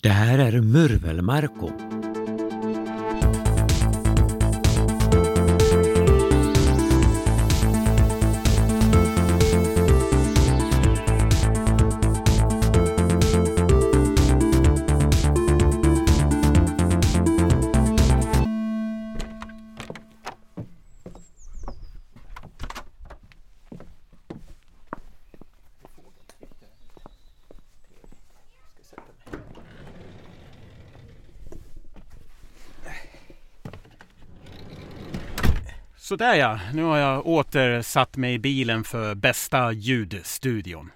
Det här är Murvelmarko. Sådär ja, nu har jag åter satt mig i bilen för bästa ljudstudion.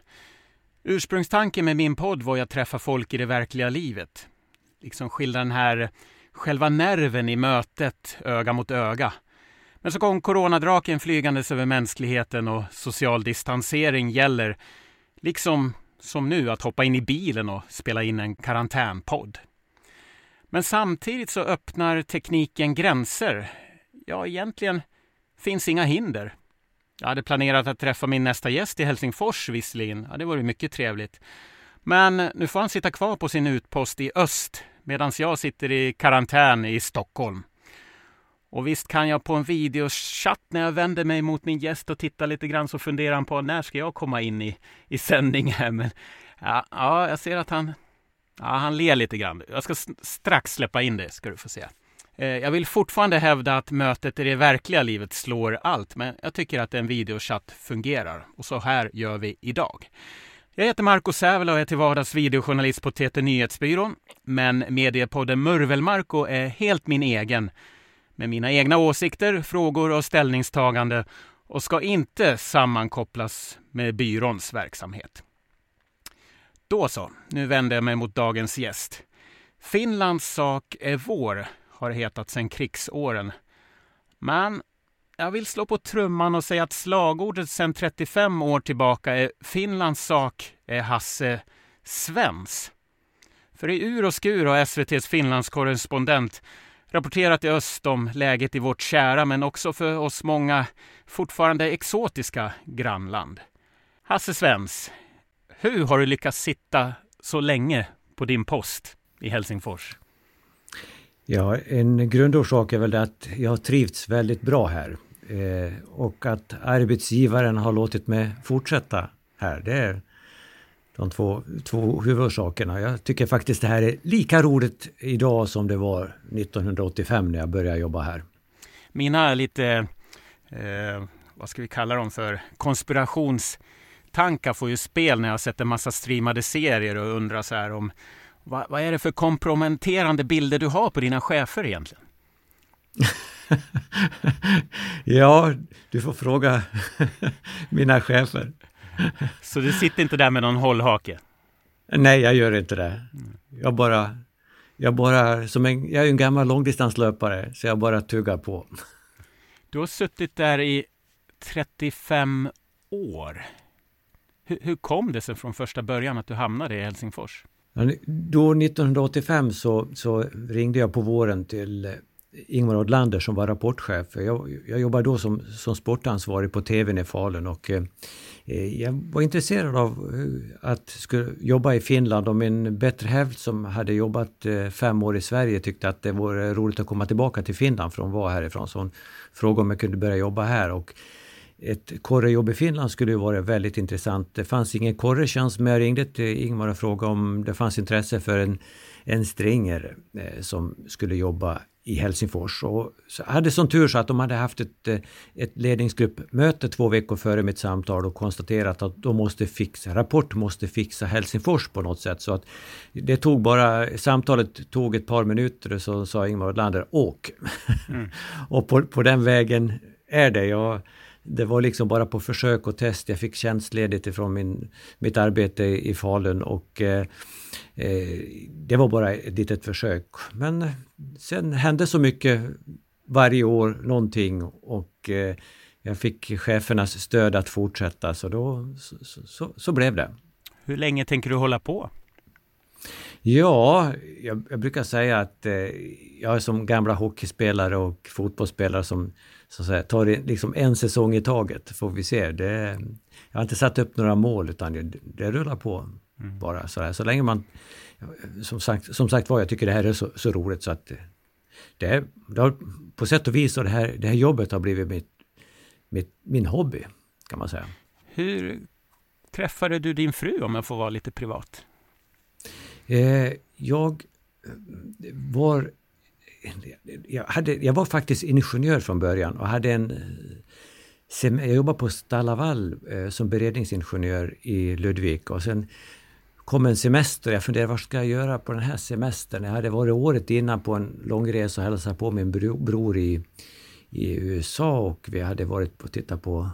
Ursprungstanken med min podd var att träffa folk i det verkliga livet. Liksom skildra den här själva nerven i mötet öga mot öga. Men så kom coronadraken flygandes över mänskligheten och social distansering gäller, liksom som nu, att hoppa in i bilen och spela in en karantänpodd. Men samtidigt så öppnar tekniken gränser. Ja, egentligen finns inga hinder. Jag hade planerat att träffa min nästa gäst i Helsingfors visserligen. Ja, det vore mycket trevligt. Men nu får han sitta kvar på sin utpost i öst medan jag sitter i karantän i Stockholm. Och visst kan jag på en videochatt när jag vänder mig mot min gäst och tittar lite grann så funderar han på när ska jag komma in i, i sändning här. Men ja, ja, jag ser att han, ja, han ler lite grann. Jag ska strax släppa in det ska du få se. Eh, jag vill fortfarande hävda att mötet i det verkliga livet slår allt, men jag tycker att en videochatt fungerar. Och så här gör vi idag. Jag heter Marco Sävela och är till vardags videojournalist på TT Nyhetsbyrån. Men mediepodden Murvelmarko är helt min egen. Med mina egna åsikter, frågor och ställningstagande och ska inte sammankopplas med byråns verksamhet. Då så, nu vänder jag mig mot dagens gäst. Finlands sak är vår, har hetat sedan krigsåren. Men jag vill slå på trumman och säga att slagordet sedan 35 år tillbaka är Finlands sak är Hasse Svens. För i ur och skur har SVTs Finlandskorrespondent rapporterat i öst om läget i vårt kära men också för oss många fortfarande exotiska grannland. Hasse Svens, hur har du lyckats sitta så länge på din post i Helsingfors? Ja, en grundorsak är väl att jag har trivts väldigt bra här. Eh, och att arbetsgivaren har låtit mig fortsätta här. Det är de två, två huvudorsakerna. Jag tycker faktiskt det här är lika roligt idag som det var 1985 när jag började jobba här. Mina lite, eh, vad ska vi kalla dem för, konspirationstankar får ju spel när jag sett en massa streamade serier och undrar så här om vad, vad är det för komprometterande bilder du har på dina chefer egentligen? ja, du får fråga mina chefer. Så du sitter inte där med någon hållhake? Nej, jag gör inte det. Jag bara, jag bara, som en, jag är en gammal långdistanslöpare, så jag bara tuggar på. Du har suttit där i 35 år. Hur, hur kom det sig från första början att du hamnade i Helsingfors? Då 1985 så, så ringde jag på våren till eh, Ingmar Odlander som var rapportchef. Jag, jag jobbade då som, som sportansvarig på TVn i Falun och eh, eh, jag var intresserad av eh, att skulle jobba i Finland och min bättre hälft som hade jobbat eh, fem år i Sverige tyckte att det vore roligt att komma tillbaka till Finland för hon var härifrån. Så hon frågade om jag kunde börja jobba här och ett korrejobb i Finland skulle ju vara väldigt intressant. Det fanns ingen korretjänst men jag ringde till Ingmar och frågade om det fanns intresse för en, en stringer eh, som skulle jobba i Helsingfors. Och så hade som tur så att de hade haft ett, eh, ett ledningsgruppmöte två veckor före mitt samtal och konstaterat att de måste fixa, Rapport måste fixa Helsingfors på något sätt. Så att det tog bara, samtalet tog ett par minuter och så sa Ingmar Odlander åk. Mm. och på, på den vägen är det. Jag, det var liksom bara på försök och test. Jag fick tjänstledigt ifrån min, mitt arbete i Falun och eh, eh, det var bara ett litet försök. Men sen hände så mycket varje år, någonting och eh, jag fick chefernas stöd att fortsätta så då så, så, så blev det. Hur länge tänker du hålla på? Ja, jag, jag brukar säga att eh, jag är som gamla hockeyspelare och fotbollsspelare som så att säga, tar det liksom en säsong i taget, får vi se. Det, jag har inte satt upp några mål utan det, det rullar på. Mm. Bara sådär. Så länge man... Som sagt, som sagt var, jag tycker det här är så, så roligt så att det, det har, på sätt och vis har det här, det här jobbet har blivit mitt, mitt, min hobby, kan man säga. Hur träffade du din fru, om jag får vara lite privat? Eh, jag eh, var... Jag, hade, jag var faktiskt ingenjör från början och hade en... Jag jobbade på Stallavall eh, som beredningsingenjör i Ludvika och sen kom en semester. Jag funderade, vad ska jag göra på den här semestern? Jag hade varit året innan på en långresa och hälsat på min bror i, i USA och vi hade varit och tittat på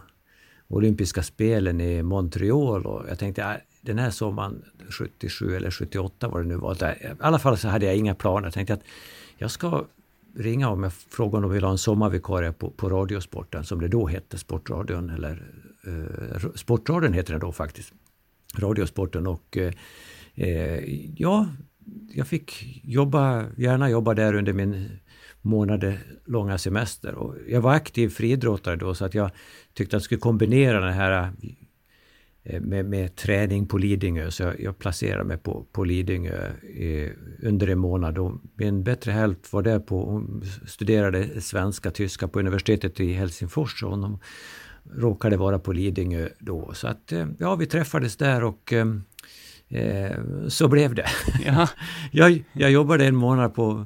olympiska spelen i Montreal och jag tänkte, äh, den här sommaren 77 eller 78 var det nu var, där, i alla fall så hade jag inga planer. Jag tänkte att jag ska ringa om jag frågar om de vill ha en sommarvikarie på, på Radiosporten, som det då hette, Sportradion, eller eh, Sportradion heter det då faktiskt. Radiosporten och eh, eh, ja, jag fick jobba, gärna jobba där under min månaderlånga semester. Och jag var aktiv friidrottare då så att jag tyckte att jag skulle kombinera den här med, med träning på Lidingö. Så jag, jag placerade mig på, på Lidingö i, under en månad. Och min bättre hälft var där på, hon studerade svenska, tyska på universitetet i Helsingfors. Och hon råkade vara på Lidingö då. Så att eh, ja, vi träffades där och eh, eh så blev det. Ja. jag, jag jobbade en månad på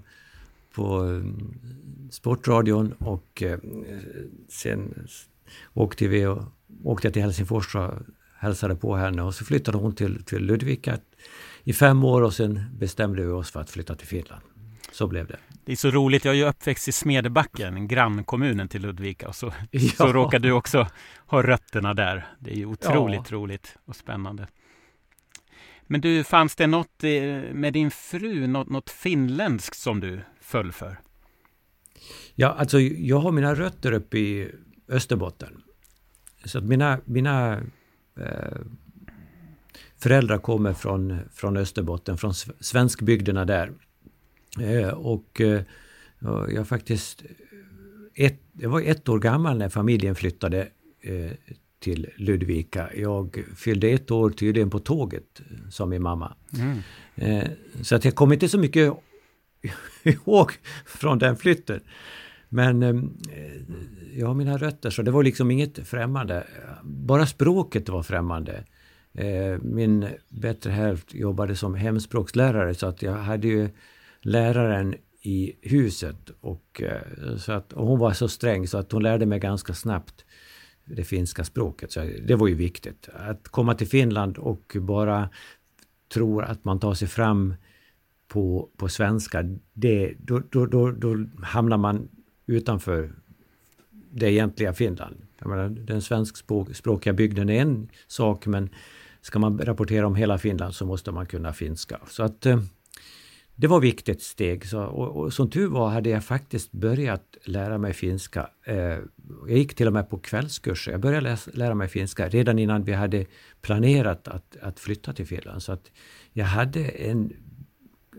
på eh, Sportradion och eh, sen åkte vi och, åkte till Helsingfors och hälsade på henne och så flyttade hon till, till Ludvika i fem år och sen bestämde vi oss för att flytta till Finland. Så blev det. Det är så roligt, jag är ju uppväxt i Smedbacken, grannkommunen till Ludvika och så, ja. så råkar du också ha rötterna där. Det är ju otroligt ja. roligt och spännande. Men du, fanns det något eh, med din fru, något, något finländskt som du föll för? Ja, alltså jag har mina rötter uppe i Österbotten. Så att mina, mina föräldrar kommer från, från Österbotten, från svenskbygderna där. Eh, och eh, jag faktiskt... Ett, jag var ett år gammal när familjen flyttade eh, till Ludvika. Jag fyllde ett år tydligen på tåget, sa min mamma. Mm. Eh, så att jag kom inte så mycket ihåg från den flytten. Men eh, jag har mina rötter så det var liksom inget främmande. Bara språket var främmande. Eh, min bättre hälft jobbade som hemspråkslärare så att jag hade ju läraren i huset och, eh, så att, och hon var så sträng så att hon lärde mig ganska snabbt det finska språket. Så det var ju viktigt. Att komma till Finland och bara tro att man tar sig fram på, på svenska, det, då, då, då, då hamnar man utanför det egentliga Finland. Jag menar, den svenskspråkiga bygden är en sak men ska man rapportera om hela Finland så måste man kunna finska. Så att eh, det var ett viktigt steg. Så, och, och, som tur var hade jag faktiskt börjat lära mig finska. Eh, jag gick till och med på kvällskurser. Jag började läsa, lära mig finska redan innan vi hade planerat att, att flytta till Finland. Så att jag hade en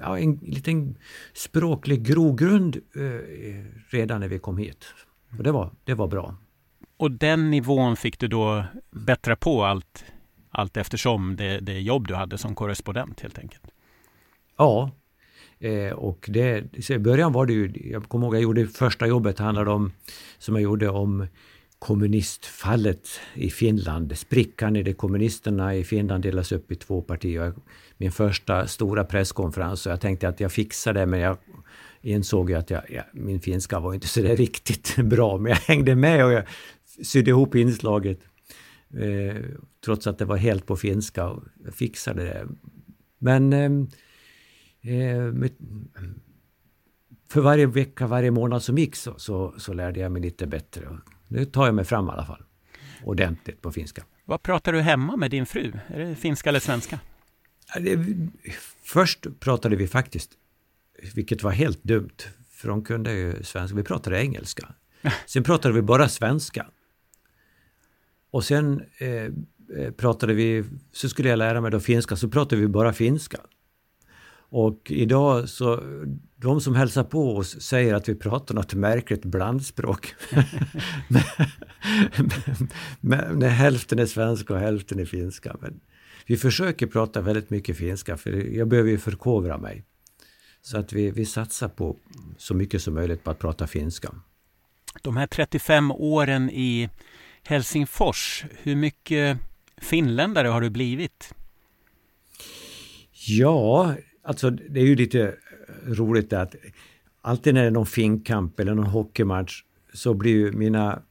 ja, en liten språklig grogrund eh, redan när vi kom hit. Och det var, det var bra. Och den nivån fick du då bättra på allt, allt eftersom det, det jobb du hade som korrespondent helt enkelt? Ja, eh, och det, i början var det ju, jag kommer ihåg jag gjorde första jobbet handlade om, som jag gjorde om kommunistfallet i Finland. Sprickan i det kommunisterna i Finland delas upp i två partier. Min första stora presskonferens och jag tänkte att jag fixar det men jag insåg att jag, ja, min finska var inte så där riktigt bra men jag hängde med och jag sydde ihop inslaget. Eh, trots att det var helt på finska och jag fixade det. Men ehm, eh, eh, för varje vecka, varje månad som gick så, så, så lärde jag mig lite bättre. Nu tar jag mig fram i alla fall. Ordentligt på finska. Vad pratar du hemma med din fru? Är det finska eller svenska? Först pratade vi faktiskt, vilket var helt dumt, för de kunde ju svenska. Vi pratade engelska. Sen pratade vi bara svenska. Och sen eh, eh, pratade vi, så skulle jag lära mig då finska, så pratade vi bara finska. Och idag så, de som hälsar på oss säger att vi pratar något märkligt blandspråk. men, men, men, hälften är svenska och hälften är finska. Men vi försöker prata väldigt mycket finska för jag behöver ju förkovra mig. Så att vi, vi satsar på så mycket som möjligt på att prata finska. De här 35 åren i Helsingfors, hur mycket finländare har du blivit? Ja, alltså det är ju lite eh, roligt att alltid när det är någon finkamp eller någon hockeymatch så blir ju mina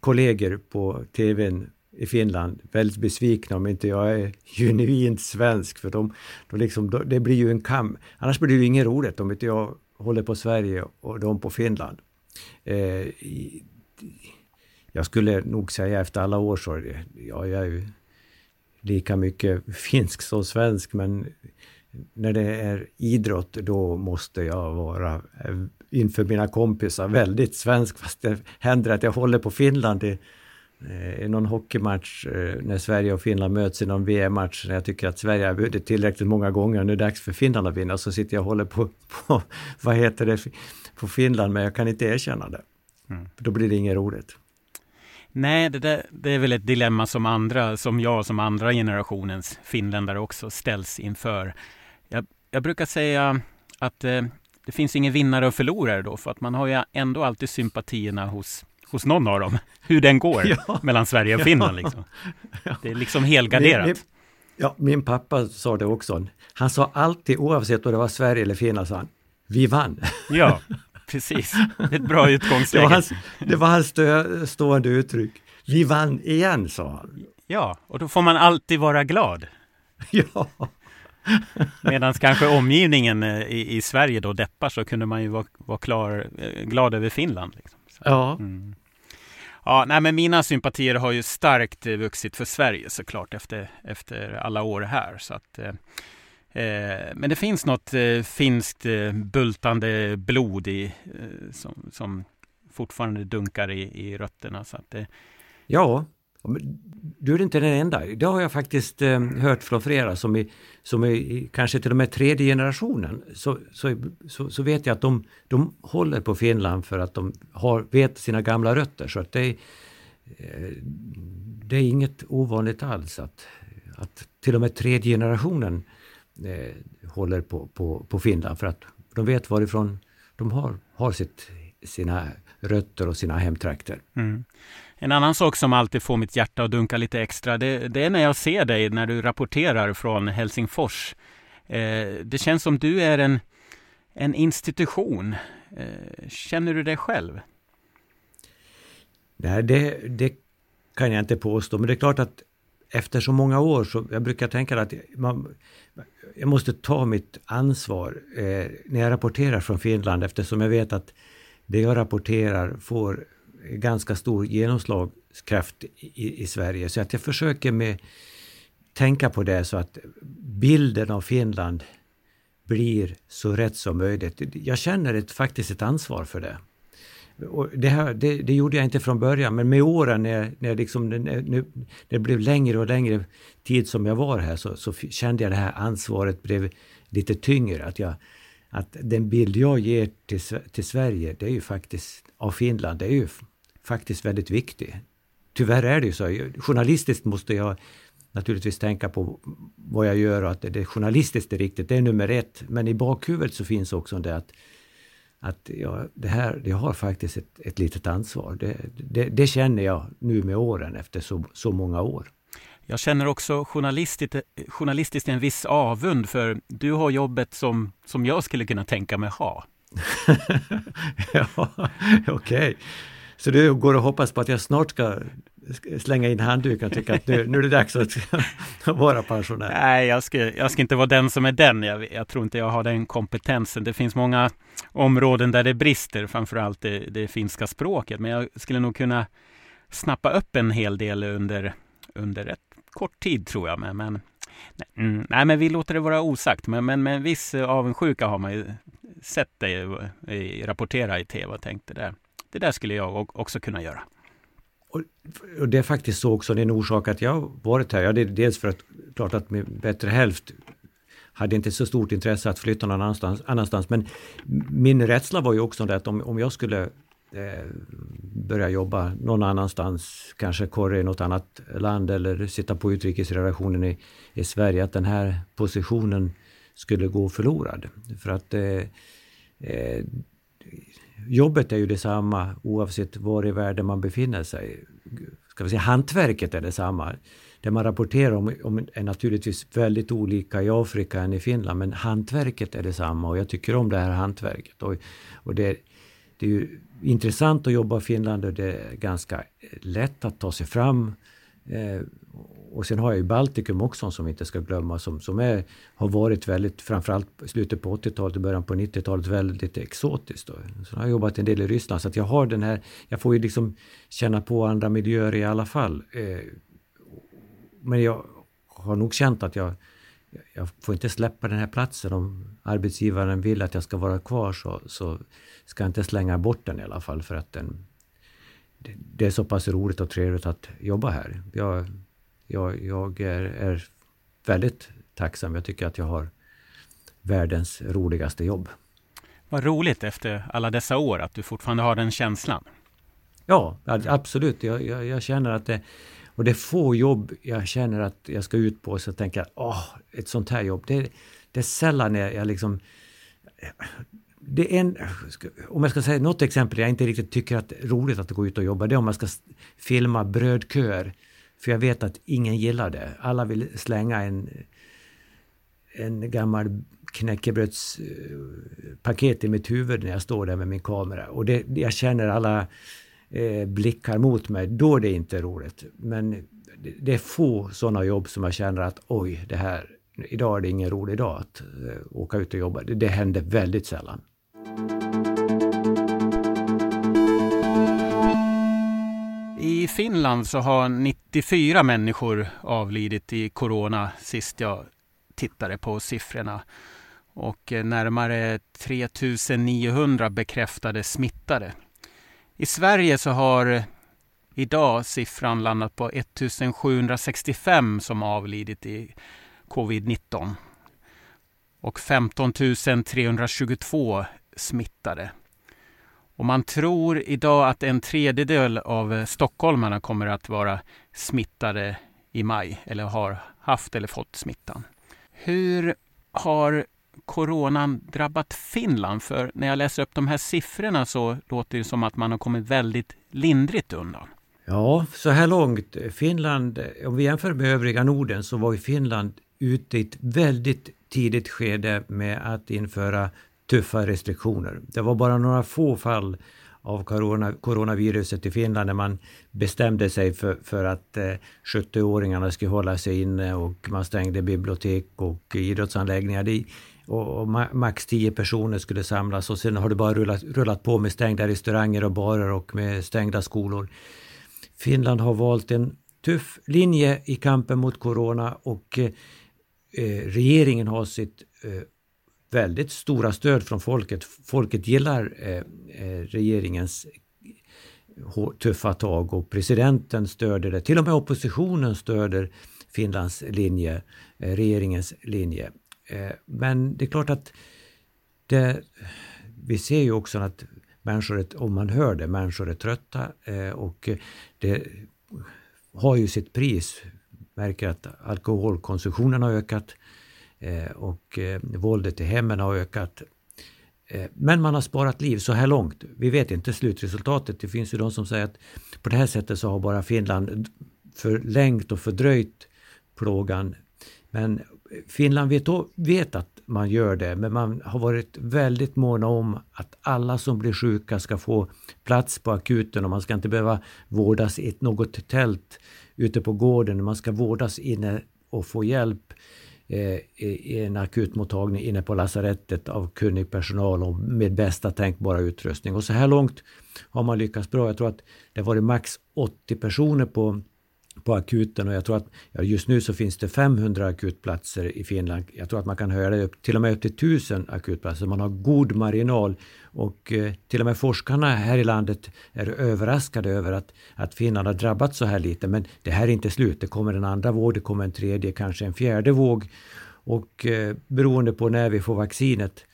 kollegor på TVn i Finland väldigt besvikna om inte jag är genuint svensk för de, de liksom, det blir ju en kamp. Annars blir det ju inget roligt om inte jag håller på Sverige och de på Finland. Eh, jag skulle nog säga efter alla år så, ja, jag är ju lika mycket finsk som svensk men när det är idrott då måste jag vara eh, inför mina kompisar väldigt svensk fast det händer att jag håller på Finland i, eh, i någon hockeymatch eh, när Sverige och Finland möts i någon VM-match när jag tycker att Sverige har vunnit tillräckligt många gånger nu är det dags för Finland att vinna så sitter jag och håller på, på vad heter det, på Finland men jag kan inte erkänna det. Mm. Då blir det inget roligt. Nej, det, där, det är väl ett dilemma som andra, som jag som andra generationens finländare också ställs inför. Jag, jag brukar säga att eh, det finns ingen vinnare och förlorare då, för att man har ju ändå alltid sympatierna hos, hos någon av dem, hur den går ja. mellan Sverige och Finland. Liksom. Ja. Det är liksom helgarderat. Min, min, ja, min pappa sa det också. Han sa alltid, oavsett om det var Sverige eller Finland, sa han, vi vann. Ja, precis. Ett bra utgångsläge. Det var hans, det var hans stö, stående uttryck. Vi vann igen, sa han. Ja, och då får man alltid vara glad. Ja. Medan kanske omgivningen eh, i, i, Sverige då deppar så kunde man ju vara, vara klar, eh, glad över Finland. Liksom. ja. Mm. Ja, nej, men mina sympatier har ju starkt eh, vuxit för Sverige såklart efter, efter alla år här. Så att, eh, men det finns något eh, finskt eh, bultande blod i, som, som fortfarande dunkar i, i rötterna. Så att, ja, du är inte den enda. Det har jag faktiskt eh, hört från flera som är, som är kanske till och med tredje generationen. Så, så, så, så, vet jag att de, de håller på Finland för att de har, vet sina gamla rötter. Så att det, är, eh, det är inget ovanligt alls att, att till och med tredje generationen eh, håller på, på, på Finland för att de vet varifrån de har, har sitt, sina rötter och sina hemtrakter. Mm. En annan sak som alltid får mitt hjärta att dunka lite extra, det, det är när jag ser dig när du rapporterar från Helsingfors. Eh, det känns som du är en, en institution. Eh, känner du det själv? Nej, det, det kan jag inte påstå, men det är klart att efter så många år så jag brukar tänka att man, jag måste ta mitt ansvar eh, när jag rapporterar från Finland eftersom jag vet att det jag rapporterar får ganska stor genomslagskraft i, i Sverige. Så att jag försöker med tänka på det så att bilden av Finland blir så rätt som möjligt. Jag känner ett, faktiskt ett ansvar för det. Och det, här, det, det, gjorde jag inte från början, men med åren när, när, liksom, när, när det blev längre och längre tid som jag var här så, så, kände jag det här ansvaret blev lite tyngre. Att, jag, att den bild jag ger till, till Sverige, det är ju faktiskt av Finland, det är ju faktiskt väldigt viktig. Tyvärr är det ju så. Journalistiskt måste jag naturligtvis tänka på vad jag gör och att det journalistiskt är riktigt, det är nummer ett. Men i bakhuvudet så finns också det att, att ja, det här, jag har faktiskt ett, ett litet ansvar. Det, det, det, känner jag nu med åren efter så, så många år. Jag känner också journalistiskt, journalistiskt en viss avund för du har jobbet som, som jag skulle kunna tänka mig ha. ja, okej. Okay. Så du går och hoppas på att jag snart ska slänga in handduken och tycka att nu, nu är det dags att vara pensionär? Nej, jag ska, jag ska inte vara den som är den. Jag, jag, tror inte jag har den kompetensen. Det finns många områden där det brister, framförallt det, det finska språket. Men jag skulle nog kunna snappa upp en hel del under, under rätt kort tid tror jag. Men, men, nej, mm, nej, men vi låter det vara osagt. Men, men med en viss avundsjuka har man ju sett dig rapportera i tv och tänkt det där det där skulle jag också kunna göra. Och, och det är faktiskt så också, det är en orsak att jag varit här. Ja, det är dels för att, klart att min bättre hälft hade inte så stort intresse att flytta någon annanstans, annanstans. Men min rädsla var ju också det att om, om jag skulle eh, börja jobba någon annanstans, kanske korre i något annat land eller sitta på utrikesrelationen i, i Sverige, att den här positionen skulle gå förlorad. För att eh, eh, jobbet är ju detsamma oavsett var i världen man befinner sig. Ska vi säga, hantverket är detsamma. Det man rapporterar om, om är naturligtvis väldigt olika i Afrika än i Finland, men hantverket är detsamma och jag tycker om det här hantverket. Och, och det, det är ju intressant att jobba i Finland och det är ganska lätt att ta sig fram. Eh, och sen har jag ju Baltikum också som vi inte ska glömma som, som är, har varit väldigt, framförallt i slutet på 80-talet och början på 90-talet, väldigt exotiskt. Då. Så jag har jobbat en del i Ryssland så att jag har den här, jag får ju liksom känna på andra miljöer i alla fall. Eh, men jag har nog känt att jag, jag får inte släppa den här platsen. Om arbetsgivaren vill att jag ska vara kvar så, så ska jag inte slänga bort den i alla fall för att den, det är så pass roligt och trevligt att jobba här. Jag, jag, jag är, är väldigt tacksam. Jag tycker att jag har världens roligaste jobb. Vad roligt efter alla dessa år att du fortfarande har den känslan. Ja, absolut. Jag, jag, jag känner att det, och det är få jobb jag känner att jag ska ut på så tänker jag, åh, ett sånt här jobb. Det, det är sällan jag, jag liksom... Det är en, om jag ska säga något exempel jag inte riktigt tycker att det är roligt att gå ut och jobba, det är om man ska filma brödköer. För jag vet att ingen gillar det. Alla vill slänga en, en gammal knäckebrödspaket i mitt huvud när jag står där med min kamera. Och det, jag känner alla eh, blickar mot mig, då är det inte roligt. Men det, det är få sådana jobb som jag känner att oj, det här, idag är det ingen rolig dag att eh, åka ut och jobba. Det, det händer väldigt sällan. I Finland så har 94 människor avlidit i corona sist jag tittade på siffrorna. Och eh, närmare närmare 3900 bekräftade smittade. I Sverige så har idag siffran landat på 1765 som avlidit i covid-19 och 15 322 smittade. Och man tror idag att en tredjedel av eh, stockholmarna kommer att vara smittade i maj eller har haft eller fått smittan. Hur har coronan drabbat Finland? För när jag läser upp de här siffrorna så låter det som att man har kommit väldigt lindrigt undan. Ja, så här långt. Eh, Finland, eh, om vi jämför med övriga Norden så var ju Finland ute i ett väldigt tidigt skede med att införa tuffa restriktioner. Det var bara några få fall av corona, coronaviruset i Finland när man bestämde sig för, för att eh, 70-åringarna skulle hålla sig inne och man stängde bibliotek och idrottsanläggningar. Det, och, och max 10 personer skulle samlas och sen har det bara rullat, rullat på med stängda restauranger och barer och med stängda skolor. Finland har valt en tuff linje i kampen mot corona och eh, eh regeringen har sitt eh, väldigt stora stöd från folket. Folket gillar eh, eh regeringens tuffa tag och presidenten stöder det. Till och med oppositionen stöder Finlands linje, eh, regeringens linje. Eh, men det är klart att det, vi ser ju också att människor, är, om man hör det, människor är trötta eh, och det har ju sitt pris. Märker att alkoholkonsumtionen har ökat eh, Eh, och eh, våldet i hemmen har ökat. Eh, men man har sparat liv så här långt. Vi vet inte slutresultatet. Det finns ju de som säger att på det här sättet så har bara Finland förlängt och fördröjt plågan. Men Finland vet, vet att man gör det, men man har varit väldigt måna om att alla som blir sjuka ska få plats på akuten och man ska inte behöva vårdas i något tält ute på gården. Man ska vårdas inne och få hjälp eh, Eh, i en akutmottagning inne på lasarettet av kunnig personal och med bästa tänkbara utrustning. Och så här långt har man lyckats bra. Jag tror att det har varit max 80 personer på på akuten och jag tror att ja, just nu så finns det 500 akutplatser i Finland. Jag tror att man kan höja det upp, till och med upp till 1000 akutplatser. Man har god marginal och eh, till och med forskarna här i landet är överraskade över att, att Finland har drabbats så här lite. Men det här är inte slut. Det kommer en andra våg, det kommer en tredje, kanske en fjärde våg. Och eh, beroende på när vi får vaccinet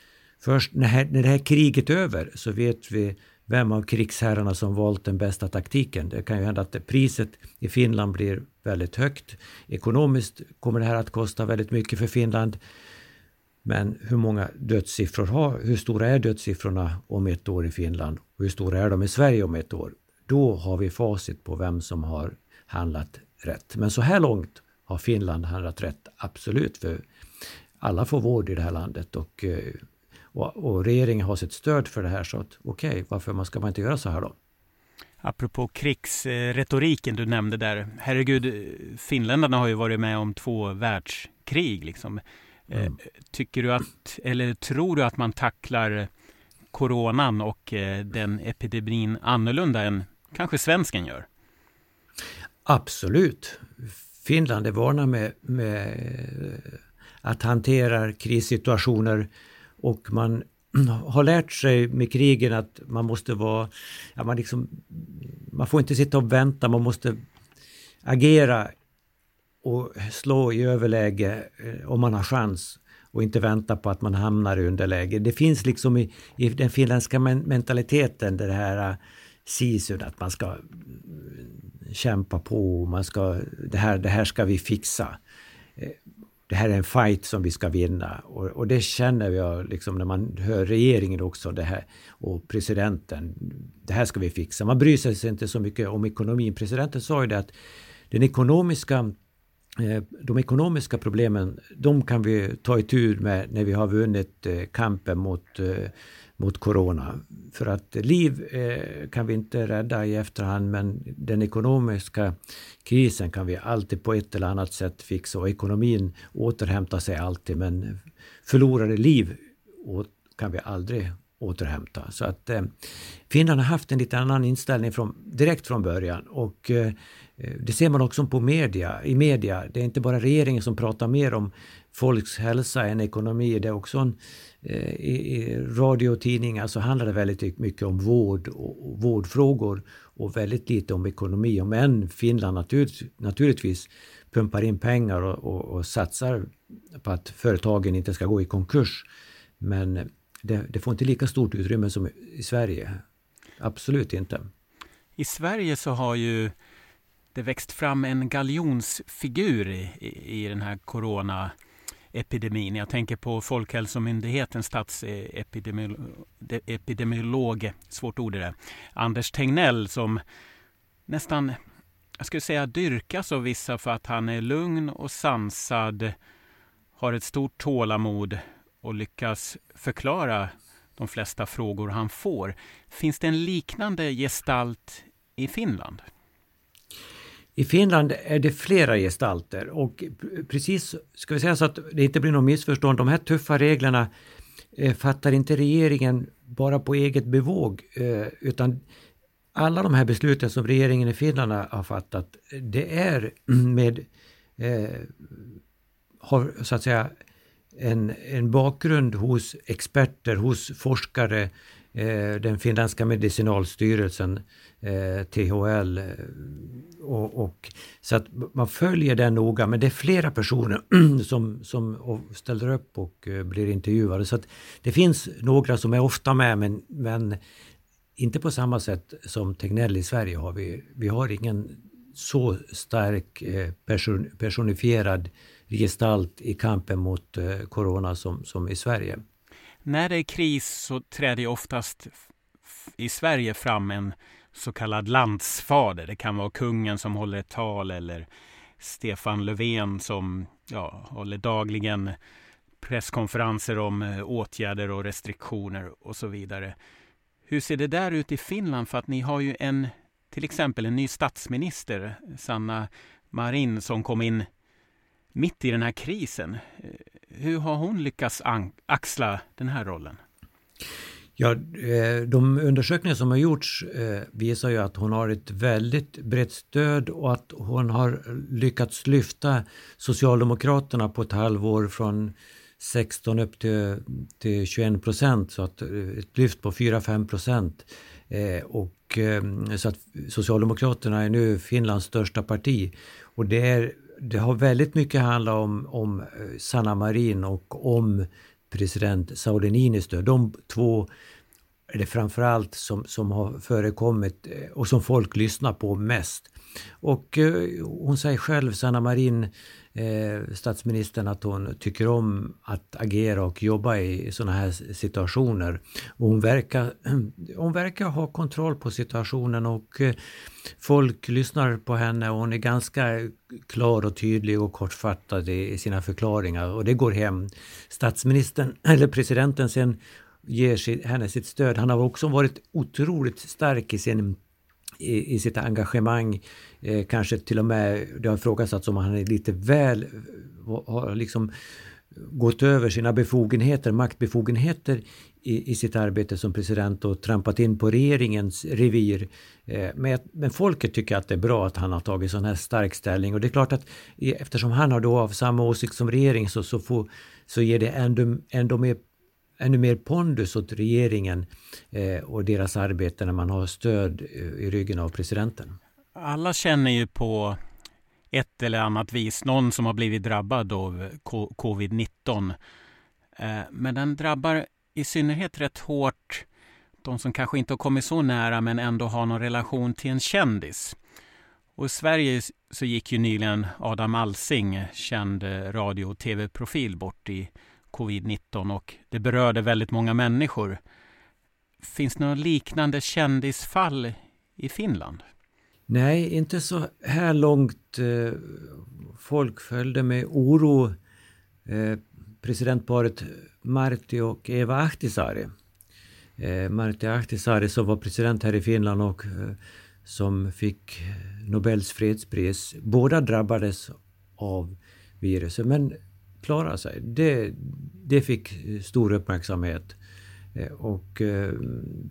Först när, när det här kriget är över så vet vi vem av krigsherrarna som valt den bästa taktiken. Det kan ju hända att priset i Finland blir väldigt högt. Ekonomiskt kommer det här att kosta väldigt mycket för Finland. Men hur många dödssiffror har, hur stora är dödssiffrorna om ett år i Finland? Och hur stora är de i Sverige om ett år? Då har vi facit på vem som har handlat rätt. Men så här långt har Finland handlat rätt, absolut. För alla får vård i det här landet och, eh, och, och regeringen har sitt stöd för det här. Så okej, okay, varför ska man inte göra så här då? Apropå krigsretoriken du nämnde där. Herregud, finländarna har ju varit med om två världskrig. Liksom. Eh, mm. Tycker du att, eller tror du att man tacklar coronan och eh, den epidemin annorlunda än kanske svensken gör? Absolut. Finland är vana med, med att hantera krissituationer och man har lärt sig med krigen att man måste vara, ja, man, liksom, man får inte sitta och vänta, man måste agera och slå i överläge eh, om man har chans och inte vänta på att man hamnar i underläge. Det finns liksom i, i den finländska mentaliteten det här eh, sisun att man ska mm, kämpa på, man ska, det, här, det här ska vi fixa. Eh, det här är en fight som vi ska vinna. Och, och det känner jag liksom när man hör regeringen också det här och presidenten. Det här ska vi fixa. Man bryr sig inte så mycket om ekonomin. Presidenten sa ju det att den ekonomiska eh, de ekonomiska problemen, de kan vi ta itu med när vi har vunnit eh, kampen mot eh, mot corona. För att liv eh, kan vi inte rädda i efterhand men den ekonomiska krisen kan vi alltid på ett eller annat sätt fixa och ekonomin återhämtar sig alltid men förlorade liv kan vi aldrig återhämta. Så att eh, Finland har haft en lite annan inställning från, direkt från början och eh, det ser man också på media, i media. Det är inte bara regeringen som pratar mer om folks hälsa än ekonomi. Det är också en, Eh, i, i radio och tidningar så handlar det väldigt mycket om vård och, och vårdfrågor och väldigt lite om ekonomi. Om än Finland natur, naturligtvis pumpar in pengar och, och, och, satsar på att företagen inte ska gå i konkurs. Men det, det får inte lika stort utrymme som i Sverige. Absolut inte. I Sverige så har ju det växt fram en galjonsfigur i, i den här corona epidemin. Jag tänker på Folkhälsomyndighetens statsepidemiolog, svårt ord det, Anders Tegnell som nästan, jag skulle säga dyrkas av vissa för att han är lugn och sansad, har ett stort tålamod och lyckas förklara de flesta frågor han får. Finns det en liknande gestalt i Finland? I Finland är det flera gestalter och precis, ska vi säga så att det inte blir något missförstånd, de här tuffa reglerna eh, fattar inte regeringen bara på eget bevåg eh, utan alla de här besluten som regeringen i Finland har fattat, det är med eh, har så att säga en, en bakgrund hos experter, hos forskare, Eh, den finländska medicinalstyrelsen, eh, THL. Eh, och, och, så att man följer den noga, men det är flera personer som, som ställer upp och eh, blir intervjuade. Så att det finns några som är ofta med, men, men inte på samma sätt som Tegnell i Sverige har vi. Vi har ingen så stark person, personifierad gestalt i kampen mot corona som, som i Sverige. När det är kris så träder oftast i Sverige fram en så kallad landsfader. Det kan vara kungen som håller ett tal eller Stefan Löfven som ja, håller dagligen presskonferenser om eh, åtgärder och restriktioner och så vidare. Hur ser det där ut i Finland? För att ni har ju en, till exempel en ny statsminister, Sanna Marin, som kom in mitt i den här krisen. Eh, hur har hon lyckats axla den här rollen? Ja, eh, de undersökningar som har gjorts eh, visar ju att hon har ett väldigt brett stöd och att hon har lyckats lyfta Socialdemokraterna på ett halvår från 16 upp till, till 21 procent, så att ett lyft på 4-5 procent. Och så att Socialdemokraterna är nu Finlands största parti. Och det är det har väldigt mycket handlat om, om eh, Sanna Marin och om president Sauli Niinistö. De två är det framförallt som, som har förekommit eh, och som folk lyssnar på mest. Och eh, hon säger själv, Sanna Marin, eh, statsministern, att hon tycker om att agera och jobba i sådana här situationer. Och hon, verkar, hon verkar ha kontroll på situationen och eh, folk lyssnar på henne och hon är ganska klar och tydlig och kortfattad i, i sina förklaringar och det går hem. Statsministern, eller presidenten sen ger henne sitt stöd. Han har också varit otroligt stark i sin i, i sitt engagemang. Eh, kanske till och med, det har ifrågasatts om han är lite väl, har liksom gått över sina befogenheter, maktbefogenheter i, i sitt arbete som president och trampat in på regeringens revir. Eh, men, men folket tycker att det är bra att han har tagit sån här stark ställning och det är klart att eftersom han har då av samma åsikt som regeringen så, så, får, så ger det ändå, ändå mer ännu mer pondus åt regeringen eh, och deras arbete när man har stöd eh, i ryggen av presidenten. Alla känner ju på ett eller annat vis någon som har blivit drabbad av covid-19. Eh, men den drabbar i synnerhet rätt hårt de som kanske inte har kommit så nära men ändå har någon relation till en kändis. Och I Sverige så gick ju nyligen Adam Alsing, känd eh, radio och tv-profil, bort i covid-19 och det berörde väldigt många människor. Finns det något liknande kändisfall i Finland? Nej, inte så här långt. Eh, folk följde med oro eh, presidentparet Martti och Eva Ahtisaari. Eh, Martti Ahtisaari som var president här i Finland och som fick Nobels fredspris. Båda drabbades av viruset men klara sig. Det, det fick stor uppmärksamhet. Eh, och, eh,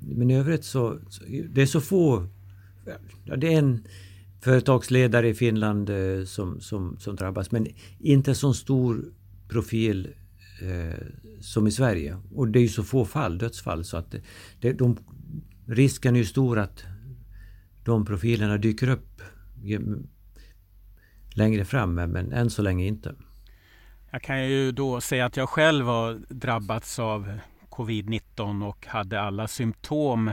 men i övrigt så, det är så få, det är en företagsledare i Finland eh, som, som, som drabbas men inte så stor profil eh, som i Sverige. Och det är ju så få fall, dödsfall så att det, de, risken är ju stor att de profilerna dyker upp längre fram men än så länge inte. Jag kan ju då säga att jag själv har drabbats av covid-19 och hade alla symptom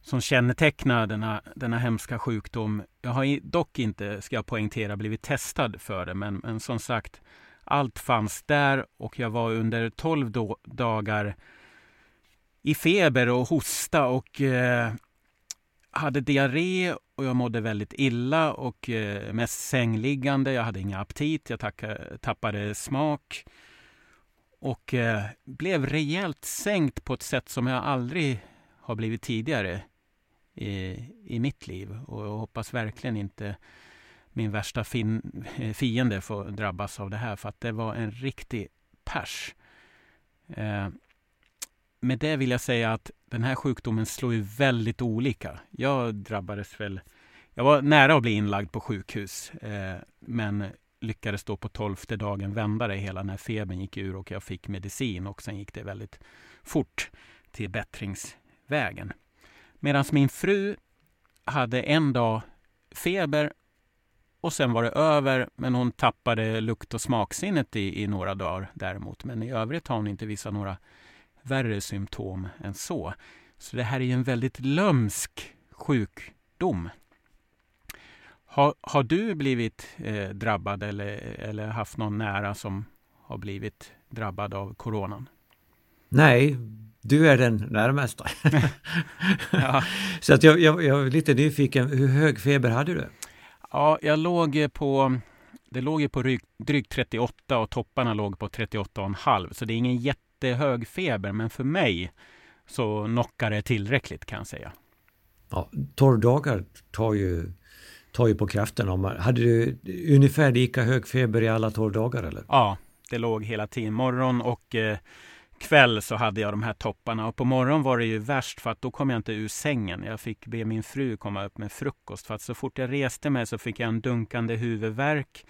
som kännetecknar denna, denna hemska sjukdom. Jag har dock inte, ska jag poängtera, blivit testad för det, men, men som sagt, allt fanns där och jag var under 12 dagar i feber och hosta och eh, hade diarré och jag mådde väldigt illa och eh, mest sängliggande. Jag hade ingen aptit, jag tappade smak och eh, blev rejält sänkt på ett sätt som jag aldrig har blivit tidigare i, i mitt liv. Och jag hoppas verkligen inte min värsta fin, eh, fiende får drabbas av det här för att det var en riktig pers. Eh, med det vill jag säga att den här sjukdomen slår ju väldigt olika. Jag drabbades väl... Jag var nära att bli inlagd på sjukhus, eh, men lyckades då på tolfte dagen vända det hela när febern gick ur och jag fick medicin och sen gick det väldigt fort till bättringsvägen. Medan min fru hade en dag feber och sen var det över, men hon tappade lukt och smaksinnet i, i några dagar däremot. Men i övrigt har hon inte visat några värre symptom än så. Så det här är en väldigt lömsk sjukdom. Har, har du blivit eh, drabbad eller, eller haft någon nära som har blivit drabbad av coronan? Nej, du är den närmaste. ja. Så att jag, jag, jag är lite nyfiken, hur hög feber hade du? Ja, jag låg på det låg på drygt 38 och topparna låg på 38,5 så det är ingen jätte jättehög feber, men för mig så knockar det tillräckligt kan jag säga. Ja, 12 dagar tar ju, tar ju på kraften. Om hade du ungefär lika hög feber i alla 12 dagar eller? Ja, det låg hela tiden. Morgon och eh, kväll så hade jag de här topparna och på morgonen var det ju värst för att då kom jag inte ur sängen. Jag fick be min fru komma upp med frukost för att så fort jag reste mig så fick jag en dunkande huvudvärk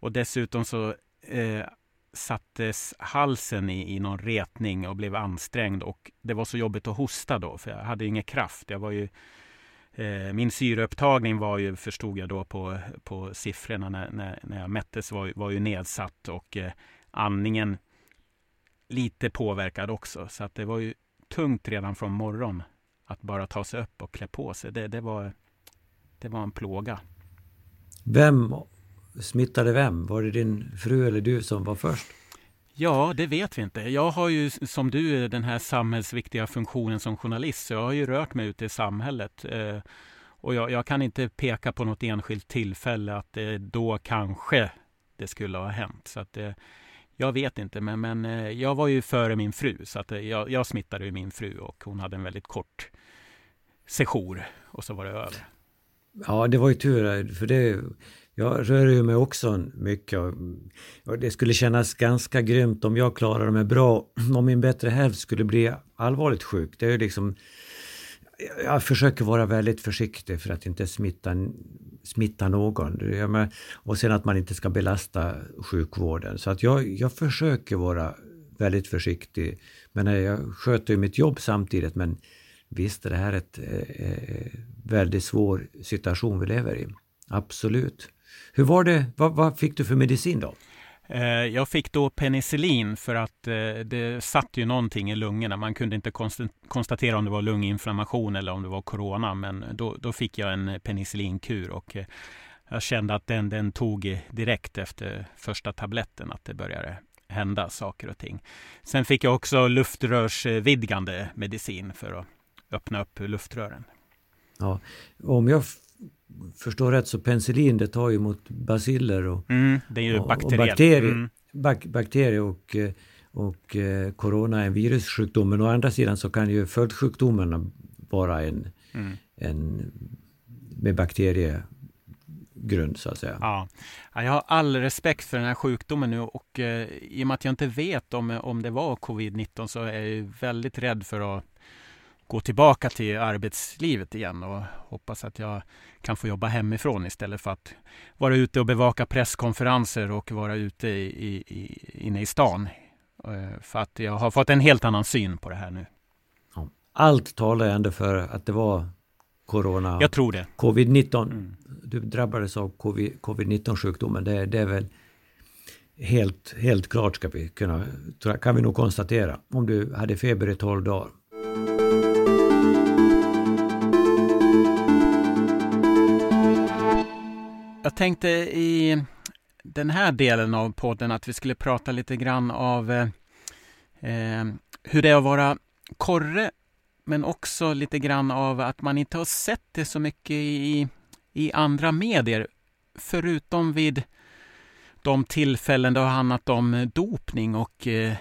och dessutom så eh, sattes halsen i, i någon retning och blev ansträngd och det var så jobbigt att hosta då för jag hade ingen kraft. Jag var ju, eh, min syreupptagning var ju, förstod jag då på, på siffrorna när, när, när jag mättes, var, var ju nedsatt och eh, andningen lite påverkad också. Så att det var ju tungt redan från morgon att bara ta sig upp och klä på sig. Det, det, var, det var en plåga. Vem smittade vem? Var det din fru eller du som var först? Ja, det vet vi inte. Jag har ju som du den här samhällsviktiga funktionen som journalist, så jag har ju rört mig ute i samhället. Eh, och jag, jag, kan inte peka på något enskilt tillfälle att det då kanske det skulle ha hänt. Så att det, jag vet inte, men, men eh, jag var ju före min fru, så att jag, jag smittade ju min fru och hon hade en väldigt kort sejour och så var det över. Ja, det var ju tur, för det, jag rör ju mig också mycket och det skulle kännas ganska grymt om jag klarade mig bra om min bättre hälft skulle bli allvarligt sjuk. Det är liksom jag försöker vara väldigt försiktig för att inte smitta, smitta någon. Och sen att man inte ska belasta sjukvården. Så att jag, jag försöker vara väldigt försiktig. Men eh, jag sköter ju mitt jobb samtidigt men visst är det här ett eh, eh, väldigt svår situation vi lever i. Absolut. Hur var det, vad, vad fick du för medicin då? Eh, jag fick då penicillin för att eh, det satt ju någonting i lungorna. Man kunde inte konstatera om det var lunginflammation eller om det var corona. Men då, då fick jag en penicillinkur och eh, jag kände att den, den tog direkt efter första tabletten att det började hända saker och ting. Sen fick jag också luftrörsvidgande medicin för att öppna upp luftrören. Ja, om jag förstår rätt så penicillin det tar ju mot basiller och, mm, det är ju och, bakterier. Och bakterier, mm. bak, bakterier och, eh, och eh, corona är en virussjukdom. Men å andra sidan så kan ju följdsjukdomarna vara en, mm. en med bakteriegrund så att säga. Ja. jag har all respekt för den här sjukdomen nu och eh, i och med att jag inte vet om, om det var covid-19 så är jag väldigt rädd för att gå tillbaka till arbetslivet igen och hoppas att jag kan få jobba hemifrån istället för att vara ute och bevaka presskonferenser och vara ute i, i, inne i stan. Eh, för att jag har fått en helt annan syn på det här nu. Allt talar ändå för att det var Corona. Jag tror det. Covid-19. Mm. Du drabbades av covid-19 sjukdomen. Det, det är väl helt, helt klart ska vi kunna, kan vi nog konstatera. Om du hade feber i 12 dagar tänkte i den här delen av podden att vi skulle prata lite grann av eh, eh, hur det är att vara korre men också lite grann av att man inte har sett det så mycket i, i andra medier förutom vid de tillfällen det har handlat om dopning och eh,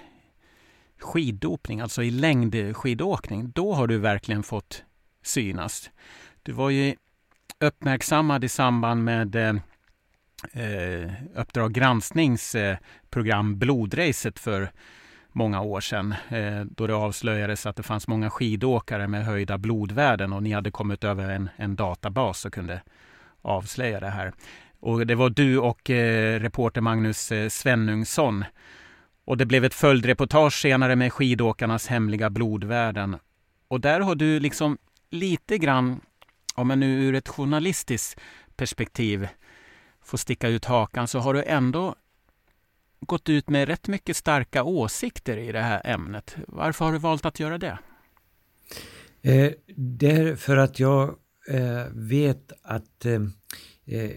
skiddopning, alltså i längdskidåkning. Då har du verkligen fått synas. Du var ju uppmärksammad i samband med eh, eh, Uppdrag gransknings eh, program Blodracet för många år sedan eh, då det avslöjades att det fanns många skidåkare med höjda blodvärden och ni hade kommit över en, en databas och kunde avslöja det här. Och det var du och eh, reporter Magnus eh, Svenungsson. Och det blev ett följdreportage senare med skidåkarnas hemliga blodvärden. Och där har du liksom lite grann om man nu ur ett journalistiskt perspektiv får sticka ut hakan så har du ändå gått ut med rätt mycket starka åsikter i det här ämnet. Varför har du valt att göra det? Eh, därför att jag eh, vet att eh, eh,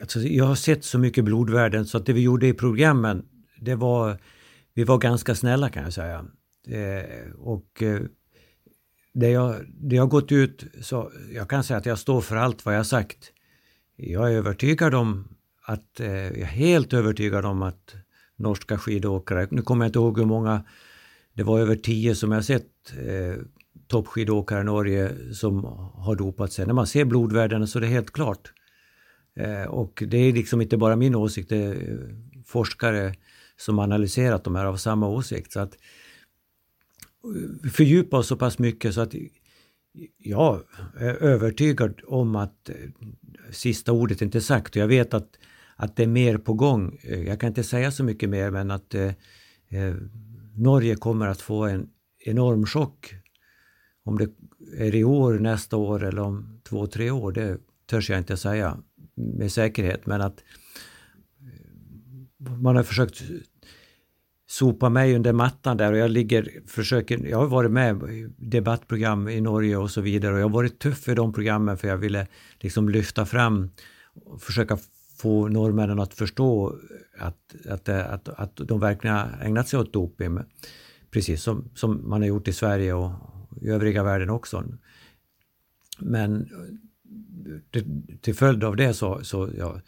alltså jag har sett så mycket blodvärden så att det vi gjorde i programmen det var vi var ganska snälla kan jag säga. Eh, och eh, det jag, det jag gått ut, så jag kan säga att jag står för allt vad jag sagt. Jag är övertygad om att, eh, jag är helt övertygad om att norska skidåkare, nu kommer jag inte ihåg hur många, det var över tio som jag sett eh, toppskidåkare i Norge som har dopat sig. När man ser blodvärdena så är det helt klart. Eh, och det är liksom inte bara min åsikt, det är forskare som analyserat de här av samma åsikt. Så att fördjupa oss så pass mycket så att jag är övertygad om att eh, sista ordet inte är sagt. Jag vet att, att det är mer på gång. Eh, jag kan inte säga så mycket mer men att eh, eh, Norge kommer att få en enorm chock. Om det är i år, nästa år eller om två, tre år, det törs jag inte säga med säkerhet. Men att man har försökt sopa mig under mattan där och jag ligger, försöker, jag har varit med i debattprogram i Norge och så vidare och jag har varit tuff i de programmen för jag ville liksom lyfta fram och försöka få norrmännen att förstå att, att, att, att de verkligen har ägnat sig åt doping. Precis som, som man har gjort i Sverige och i övriga världen också. Men eh, till följd av det så, så, ja,